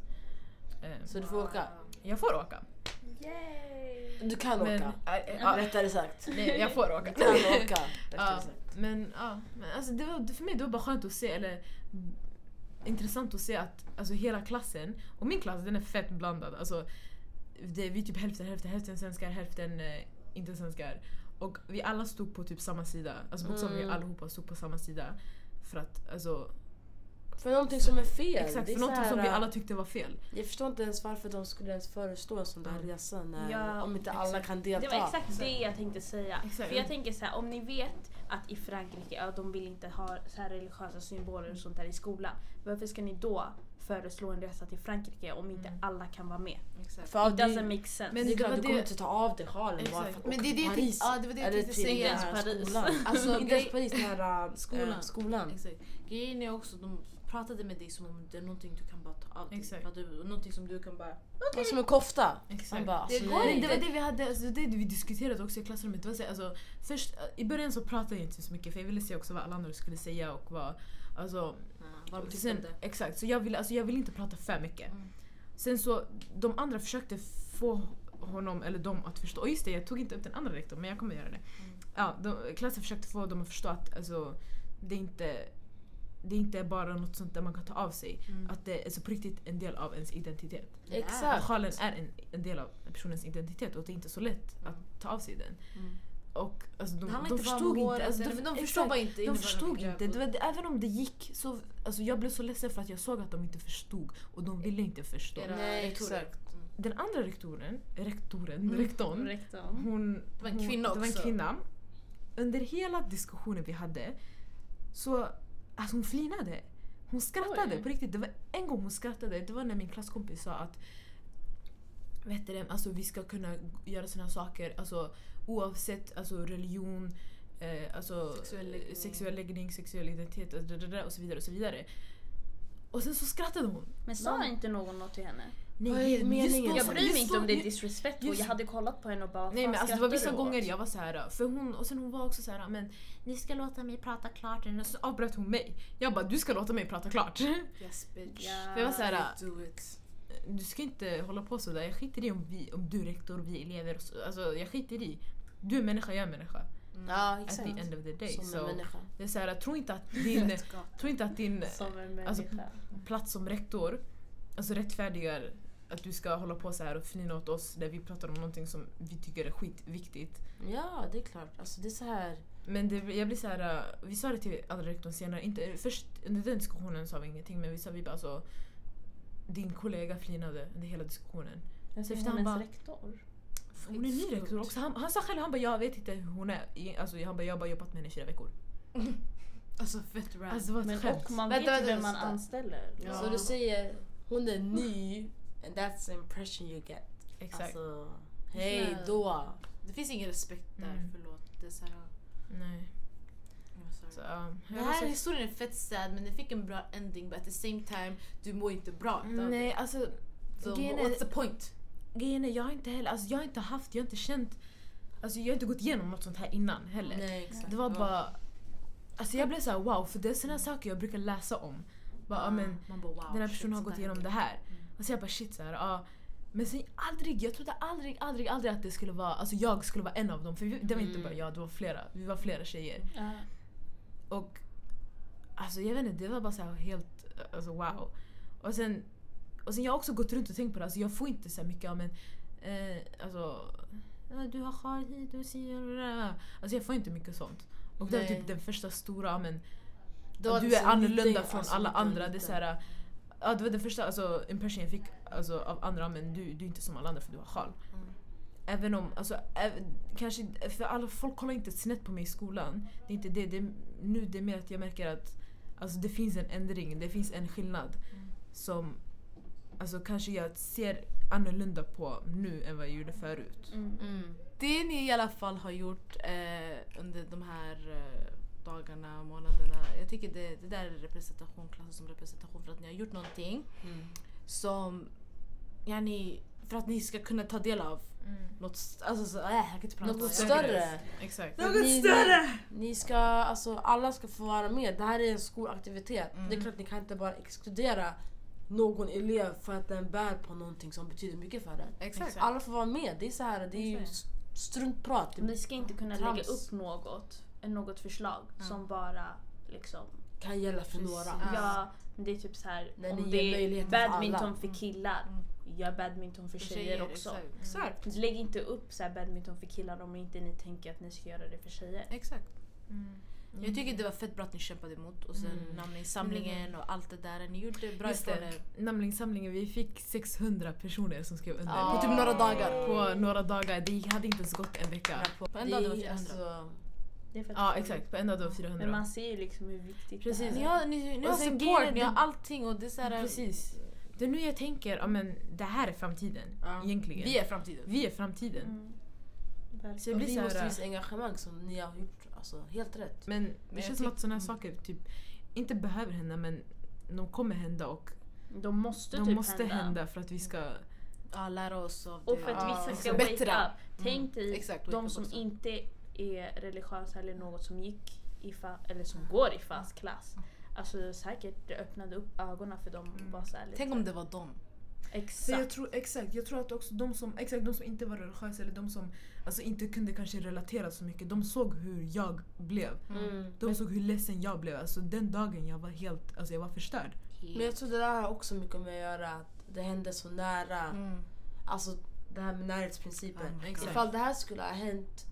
Speaker 1: Eh,
Speaker 4: Så du får åka?
Speaker 1: jag får åka.
Speaker 3: Yay!
Speaker 4: Du kan
Speaker 1: Men,
Speaker 4: åka.
Speaker 1: äh, äh, ja,
Speaker 4: Rättare sagt.
Speaker 1: nej, jag får åka.
Speaker 4: Du kan åka.
Speaker 1: Ja, men, ja, men alltså det var, för mig det var bara skönt att se, eller intressant att se att alltså, hela klassen, och min klass den är fett blandad. Alltså, det vi är typ hälften, hälften, hälften svenskar, hälften eh, inte svenskar. Och vi alla stod på typ samma sida. Alltså bokstavligen
Speaker 4: Mm.
Speaker 1: allihopa stod på samma sida. För att alltså,
Speaker 4: För någonting som är fel.
Speaker 1: exakt,
Speaker 4: Det är
Speaker 1: för någonting
Speaker 4: så
Speaker 1: som
Speaker 4: här,
Speaker 1: vi alla tyckte var fel.
Speaker 4: Jag förstår inte ens varför de skulle ens föreslå en sån där resa när,
Speaker 3: Ja,
Speaker 4: om inte alla
Speaker 1: exakt.
Speaker 4: kan delta.
Speaker 3: Det var exakt det jag tänkte säga.
Speaker 1: Exakt.
Speaker 3: För jag tänker så här, om ni vet att i Frankrike, ja, de vill inte ha så här religiösa symboler och sånt där i skolan. Varför ska ni då föreslå en resa till Frankrike om inte
Speaker 1: Mm.
Speaker 3: alla kan vara med?
Speaker 2: Exakt.
Speaker 4: För
Speaker 3: It
Speaker 4: det,
Speaker 3: doesn't make sense.
Speaker 1: Men
Speaker 4: det är
Speaker 1: det
Speaker 4: klart,
Speaker 1: var
Speaker 4: du
Speaker 1: det-
Speaker 4: kommer inte ta av dig sjalen bara för att
Speaker 2: Men
Speaker 4: åka
Speaker 2: det är det
Speaker 4: till Paris.
Speaker 2: ja, det var det jag
Speaker 4: Eller
Speaker 2: tänkte
Speaker 4: till
Speaker 2: säga.
Speaker 4: den här
Speaker 3: Paris.
Speaker 4: skolan.
Speaker 2: Alltså,
Speaker 4: inte ens Paris, den här äh,
Speaker 2: Skolan.
Speaker 4: skolan.
Speaker 2: Exakt. Grejen är också, de pratade med dig som om det är någonting du kan bara ta av dig.
Speaker 1: Exakt.
Speaker 2: Att du, någonting som du kan bara...
Speaker 4: Okay. Som en kofta.
Speaker 1: Exakt.
Speaker 4: Bara,
Speaker 2: Det
Speaker 4: alltså,
Speaker 2: går
Speaker 4: nej.
Speaker 1: Det var det vi hade, alltså det vi diskuterade också i klassrummet. Det var så, alltså, först, I början så pratade jag inte så mycket för jag ville se också vad alla andra skulle säga och vad... Alltså,
Speaker 2: Uh, vad
Speaker 1: sen, exakt, så jag ville, alltså, jag ville inte prata för mycket.
Speaker 2: Mm.
Speaker 1: Sen så, de andra försökte få honom, eller dem att förstå. Och just det, jag tog inte upp den andra rektorn men jag kommer göra det.
Speaker 2: Mm.
Speaker 1: Ja, de, klassen försökte få dem att förstå att alltså, det inte det inte är bara något sånt där man kan ta av sig.
Speaker 2: Mm.
Speaker 1: Att det är så på riktigt en del av ens identitet.
Speaker 4: Exakt.
Speaker 1: Sjalen är en, en del av personens identitet och det är inte så lätt
Speaker 2: Mm.
Speaker 1: att ta av sig den.
Speaker 2: Mm.
Speaker 1: Och alltså, de, de
Speaker 2: inte om
Speaker 1: förstod inte. Alltså,
Speaker 2: eller-
Speaker 1: de,
Speaker 2: de
Speaker 1: exakt,
Speaker 2: förstår bara inte
Speaker 1: De förstod inte. Det var, det- även om det gick så... Alltså, jag blev så ledsen för att jag såg att de inte förstod och de ville inte förstå.
Speaker 2: Era
Speaker 4: Nej, exakt.
Speaker 2: Mm.
Speaker 1: Den andra rektoren, rektoren,
Speaker 2: Mm.
Speaker 1: rektorn,
Speaker 3: Rektorn.
Speaker 1: hon,
Speaker 2: Det var en
Speaker 1: hon,
Speaker 2: kvinna
Speaker 1: det var en
Speaker 2: också.
Speaker 1: kvinna. Under hela diskussionen vi hade så alltså hon flinade. Hon skrattade
Speaker 3: Oj.
Speaker 1: på riktigt. Det var en gång hon skrattade. Det var när min klasskompis sa att vet du, det, alltså, vi ska kunna göra såna här saker alltså, oavsett alltså, religion, eh, alltså,
Speaker 2: Sexuell läggning.
Speaker 1: sexuell läggning, sexuell identitet och så vidare. Och så vidare. Och sen så skrattade hon.
Speaker 3: Men sa inte någon något till henne?
Speaker 1: Nej,
Speaker 4: Vad är meningen?
Speaker 3: Jag bryr mig inte om det är disrespectful.
Speaker 1: just-
Speaker 3: Jag hade kollat på henne och bara
Speaker 1: Nej
Speaker 3: "Fan,
Speaker 1: men alltså det var vissa gånger
Speaker 3: åt?"
Speaker 1: jag var så här för hon, och sen hon var också så här men ni ska låta mig prata klart och så avbröt hon mig. Jag bara du ska låta mig prata klart.
Speaker 2: Yes bitch.
Speaker 3: Ja.
Speaker 1: För jag var så här,
Speaker 2: Do it.
Speaker 1: du ska inte hålla på sådär. Jag skiter i om, vi, om du är rektor, vi är elever. och så- Alltså jag skiter i. Du är människa, jag är människa.
Speaker 4: Ja
Speaker 1: At
Speaker 4: exakt.
Speaker 1: the end of the day.
Speaker 4: Som en
Speaker 1: Så
Speaker 4: människa.
Speaker 1: det är så här, tro inte att din, tro inte att din
Speaker 3: Som.
Speaker 1: Alltså, plats som rektor alltså rättfärdigar att du ska hålla på så här och flina åt oss när vi pratar om någonting som vi tycker är skitviktigt.
Speaker 4: Ja det är klart. Alltså det är så här.
Speaker 1: Men det, jag blir så här, vi sa det till andra rektorn senare, inte, först under den diskussionen sa vi ingenting men vi sa vi bara alltså din kollega flinade under hela diskussionen.
Speaker 3: Jag
Speaker 1: så
Speaker 3: ser
Speaker 1: efter han bara-
Speaker 3: rektor.
Speaker 1: Hon är ny rektor också. Han, han sa själv, han bara jag vet inte hur hon är. Alltså, han bara jag har bara jobbat med henne i fyra veckor.
Speaker 2: Alltså fett rad.
Speaker 1: Alltså
Speaker 3: Men och man vet vem man anställer.
Speaker 2: Ja.
Speaker 4: Så du säger hon är ny and that's the impression you get.
Speaker 1: Exakt.
Speaker 4: Alltså hej då.
Speaker 2: det finns ingen respekt där,
Speaker 1: Mm.
Speaker 2: förlåt. Det är så här,
Speaker 1: Nej. Så, um,
Speaker 2: Den här
Speaker 1: så-
Speaker 2: historien är fett sad men den fick en bra ending but at the same time du mår inte bra
Speaker 1: Nej alltså
Speaker 2: Så
Speaker 1: grejen är-
Speaker 2: what's the point?
Speaker 1: grejen är jag har inte heller, alltså jag har inte haft, jag har inte känt, alltså jag har inte gått igenom något sånt här innan heller.
Speaker 4: Nej.
Speaker 1: Det var bara, alltså jag blev så här: wow för det är såna saker jag brukar läsa om. Bara, ja, men,
Speaker 2: bara wow.
Speaker 1: den här personen har gått igenom det här. Och så jag bara shit så här, ja. Men sen aldrig, jag trodde aldrig, aldrig, aldrig att det skulle vara, alltså jag skulle vara en av dem. För vi, det var inte
Speaker 4: Mm.
Speaker 1: bara jag, det var flera. Vi var flera tjejer.
Speaker 3: Ja.
Speaker 1: Och alltså jag vet inte, det var bara så här helt alltså, wow. Och sen, och sen jag har också gått runt och tänkt på det, alltså jag får inte så mycket av men eh, alltså du har si och där. Alltså jag får inte mycket sånt. Och det var typ den första stora men du är annorlunda från
Speaker 4: alltså,
Speaker 1: alla andra. Det är så här, ja, det var den första alltså, impression jag fick alltså, av andra men du, du är inte som alla andra för du har sjal.
Speaker 4: Mm.
Speaker 1: Även om, alltså, även, kanske, för alla, folk kollar inte snett på mig i skolan. Det är inte det, det är, nu det är mer att jag märker att alltså, det finns en ändring, det finns en skillnad. Som alltså, kanske jag ser annorlunda på nu än vad jag gjorde förut.
Speaker 3: Mm.
Speaker 4: Mm.
Speaker 2: Det ni i alla fall har gjort eh, under de här eh, dagarna, månaderna. Jag tycker det, det där är representation, klassas som representation för att ni har gjort någonting
Speaker 4: Mm.
Speaker 2: som, yani, för att ni ska kunna ta del av något, st- alltså så, äh, jag kan inte prata.
Speaker 4: Något större.
Speaker 1: Exakt.
Speaker 4: Något ni, större! Ni, ni ska, alltså alla ska få vara med. Det här är en skolaktivitet. Det är klart ni kan inte bara exkludera någon elev för att den bär på någonting som betyder mycket för den.
Speaker 2: Exakt.
Speaker 4: Alla får vara med. Det är så här, det är struntprat.
Speaker 3: Ni ska inte kunna
Speaker 4: Trams.
Speaker 3: lägga upp något, något förslag som bara liksom
Speaker 4: kan gälla för
Speaker 2: Precis.
Speaker 4: några.
Speaker 2: Ja.
Speaker 3: Men det är typ så här
Speaker 4: ni
Speaker 3: om det är
Speaker 4: för
Speaker 3: badminton för killar, gör badminton för tjejer också.
Speaker 2: Exakt. Exakt.
Speaker 3: Lägg inte upp så här badminton för killar om inte ni tänker att ni ska göra det för tjejer.
Speaker 2: Exakt.
Speaker 1: Mm.
Speaker 2: Jag tycker det var fett bra att ni kämpade emot och sen
Speaker 4: Mm.
Speaker 2: namninsamlingen och allt det där. Ni gjorde bra
Speaker 1: Just
Speaker 2: ifrån
Speaker 1: det.
Speaker 2: er.
Speaker 1: Namninsamlingen, vi fick 600 personer som skrev under.
Speaker 4: Ja.
Speaker 2: På typ några dagar.
Speaker 1: På några dagar, det hade inte ens gått en vecka.
Speaker 2: På en dag det var
Speaker 4: är
Speaker 2: 400.
Speaker 3: Det är fett
Speaker 1: Ja
Speaker 3: kul.
Speaker 1: exakt, på en dag det var 400.
Speaker 3: Men man ser ju liksom hur viktigt
Speaker 1: Precis.
Speaker 3: det
Speaker 2: Ni
Speaker 3: är.
Speaker 2: har, ni, ni har support, ni har
Speaker 1: det-
Speaker 2: allting och det är så här,
Speaker 1: Precis. Det är nu jag tänker, ja, men det här är framtiden.
Speaker 2: Ja.
Speaker 1: Egentligen.
Speaker 2: Vi är framtiden.
Speaker 1: Vi är framtiden.
Speaker 3: Mm.
Speaker 1: Så
Speaker 3: Verkligen.
Speaker 1: jag
Speaker 4: Och
Speaker 1: blir
Speaker 4: vi
Speaker 1: så
Speaker 4: måste visa engagemang som ni har gjort. Alltså, helt rätt.
Speaker 1: Men det känns som att såna här
Speaker 2: mm.
Speaker 1: saker typ inte behöver hända men de kommer hända och
Speaker 3: De måste
Speaker 1: de
Speaker 3: typ
Speaker 1: måste hända. för att vi ska...
Speaker 2: Ja, lära oss av det.
Speaker 3: Och för att
Speaker 2: ja.
Speaker 3: vissa ska
Speaker 2: Bättre.
Speaker 3: wake up. Tänk dig
Speaker 2: Exakt, wake
Speaker 3: de som inte är religiösa eller något som gick i fa- eller som går i fast klass. Alltså säkert det öppnade upp ögonen för dem. och Bara så här lite.
Speaker 2: Tänk om det var dem.
Speaker 3: Exakt.
Speaker 1: tror, exakt, jag tror att också de som, exakt, de som inte var religiösa eller de som alltså, inte kunde kanske relatera så mycket, de såg hur jag blev.
Speaker 4: Mm.
Speaker 1: De såg hur ledsen jag blev. Alltså, den dagen jag var helt alltså, jag var förstörd.
Speaker 4: Men jag tror det där har också mycket med att göra att det hände så nära.
Speaker 2: Mm.
Speaker 4: Alltså det här med närhetsprincipen.
Speaker 1: God.
Speaker 4: Ifall det här skulle ha hänt,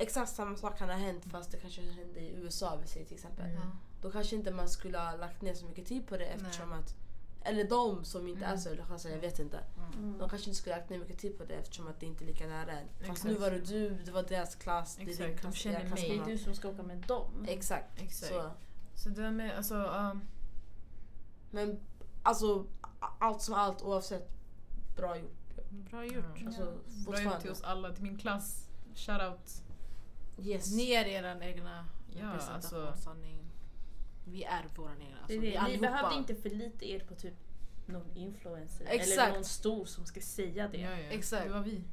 Speaker 4: exakt samma sak kan ha hänt fast det kanske hände i USA vi säger till exempel.
Speaker 1: Mm.
Speaker 4: Då kanske inte man skulle ha lagt ner så mycket tid på det eftersom att eller de som inte är så religiösa, jag vet inte.
Speaker 3: Mm.
Speaker 4: De kanske inte skulle ha lagt ner mycket tid på det eftersom att det inte är lika nära en. Fast
Speaker 1: Exakt.
Speaker 4: nu var det du, det var deras klass, det är din
Speaker 1: Exakt, de
Speaker 4: klass,
Speaker 1: känner mig.
Speaker 3: Det är du som ska åka med dem.
Speaker 4: Exakt.
Speaker 1: Exakt.
Speaker 4: Så.
Speaker 1: Så det där med, alltså, um,
Speaker 4: Men alltså allt som allt oavsett, bra gjort.
Speaker 2: Bra gjort.
Speaker 1: Ja.
Speaker 4: Alltså,
Speaker 1: bra gjort till oss alla, till min klass. Shoutout.
Speaker 4: Yes.
Speaker 2: Ni är er egna
Speaker 1: Ja,
Speaker 2: representation,
Speaker 1: alltså-.
Speaker 2: Vi är vår egna. Alltså,
Speaker 3: Det är
Speaker 2: vi
Speaker 3: det. Ni behövde inte förlita er på typ någon influencer eller
Speaker 2: Exakt.
Speaker 3: någon stor som ska säga det.
Speaker 1: Ja, ja.
Speaker 2: Exakt.
Speaker 1: Det var vi.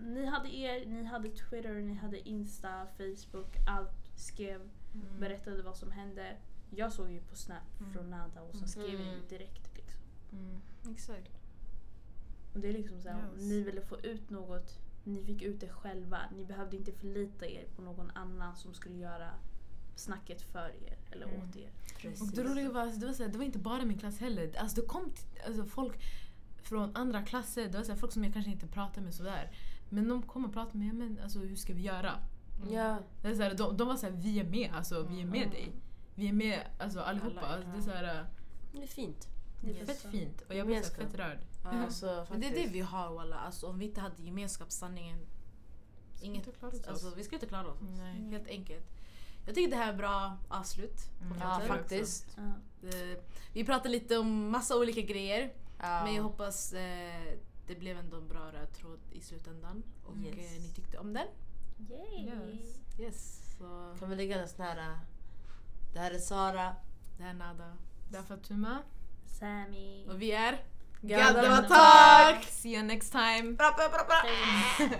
Speaker 3: Ni hade er, ni hade Twitter, ni hade Insta, Facebook, allt skrev,
Speaker 1: Mm.
Speaker 3: berättade vad som hände. Jag såg ju på Snap
Speaker 1: Mm.
Speaker 3: från Nada och så skrev jag
Speaker 4: Mm.
Speaker 3: direkt. Liksom.
Speaker 1: Mm.
Speaker 2: Exakt.
Speaker 3: Och det är liksom så här, om
Speaker 1: Yes.
Speaker 3: ni ville få ut något, ni fick ut det själva. Ni behövde inte förlita er på någon annan som skulle göra snacket för er eller
Speaker 1: Mm.
Speaker 3: åt er.
Speaker 1: Och det roliga var, alltså, det, var så här, det var inte bara min klass heller. Alltså, det kom till, alltså, folk från andra klasser, det var så här, folk som jag kanske inte pratade med sådär. Men de kom och pratade med mig, men alltså, hur ska vi göra?
Speaker 4: Ja.
Speaker 1: Det är så här, de, de var såhär, vi är med, alltså, vi är med dig. Vi är med alltså, allihopa.
Speaker 2: Alla,
Speaker 1: Alltså, det är så här,
Speaker 4: Det är fint.
Speaker 3: Det är
Speaker 1: fett
Speaker 3: fett
Speaker 1: fint. Och jag blev så fett rörd.
Speaker 2: Ja.
Speaker 4: Alltså,
Speaker 2: Men det är det vi har walla. Alltså, om vi inte hade gemenskap, sanningen. Inget, alltså, vi skulle inte klara oss.
Speaker 1: Nej.
Speaker 2: Helt enkelt. Jag tycker det här är bra avslut.
Speaker 1: Mm.
Speaker 4: Ja, faktiskt.
Speaker 3: Ja.
Speaker 2: Eh, Vi pratade lite om massa olika grejer.
Speaker 4: Ja.
Speaker 2: Men jag hoppas eh, det blev ändå en bra röd tråd i slutändan. Och
Speaker 4: Yes.
Speaker 2: eh, ni tyckte om den.
Speaker 3: Yay!
Speaker 1: Yes.
Speaker 2: Yes. Så
Speaker 4: Kan vi lägga en sån här... Det här är Sara.
Speaker 2: det här är Nada.
Speaker 1: Det är Fatuma.
Speaker 3: Sammy.
Speaker 2: Och vi är
Speaker 4: Gaddawa
Speaker 2: Gaddawa
Speaker 1: See you next time!
Speaker 2: Bra, bra, bra, bra.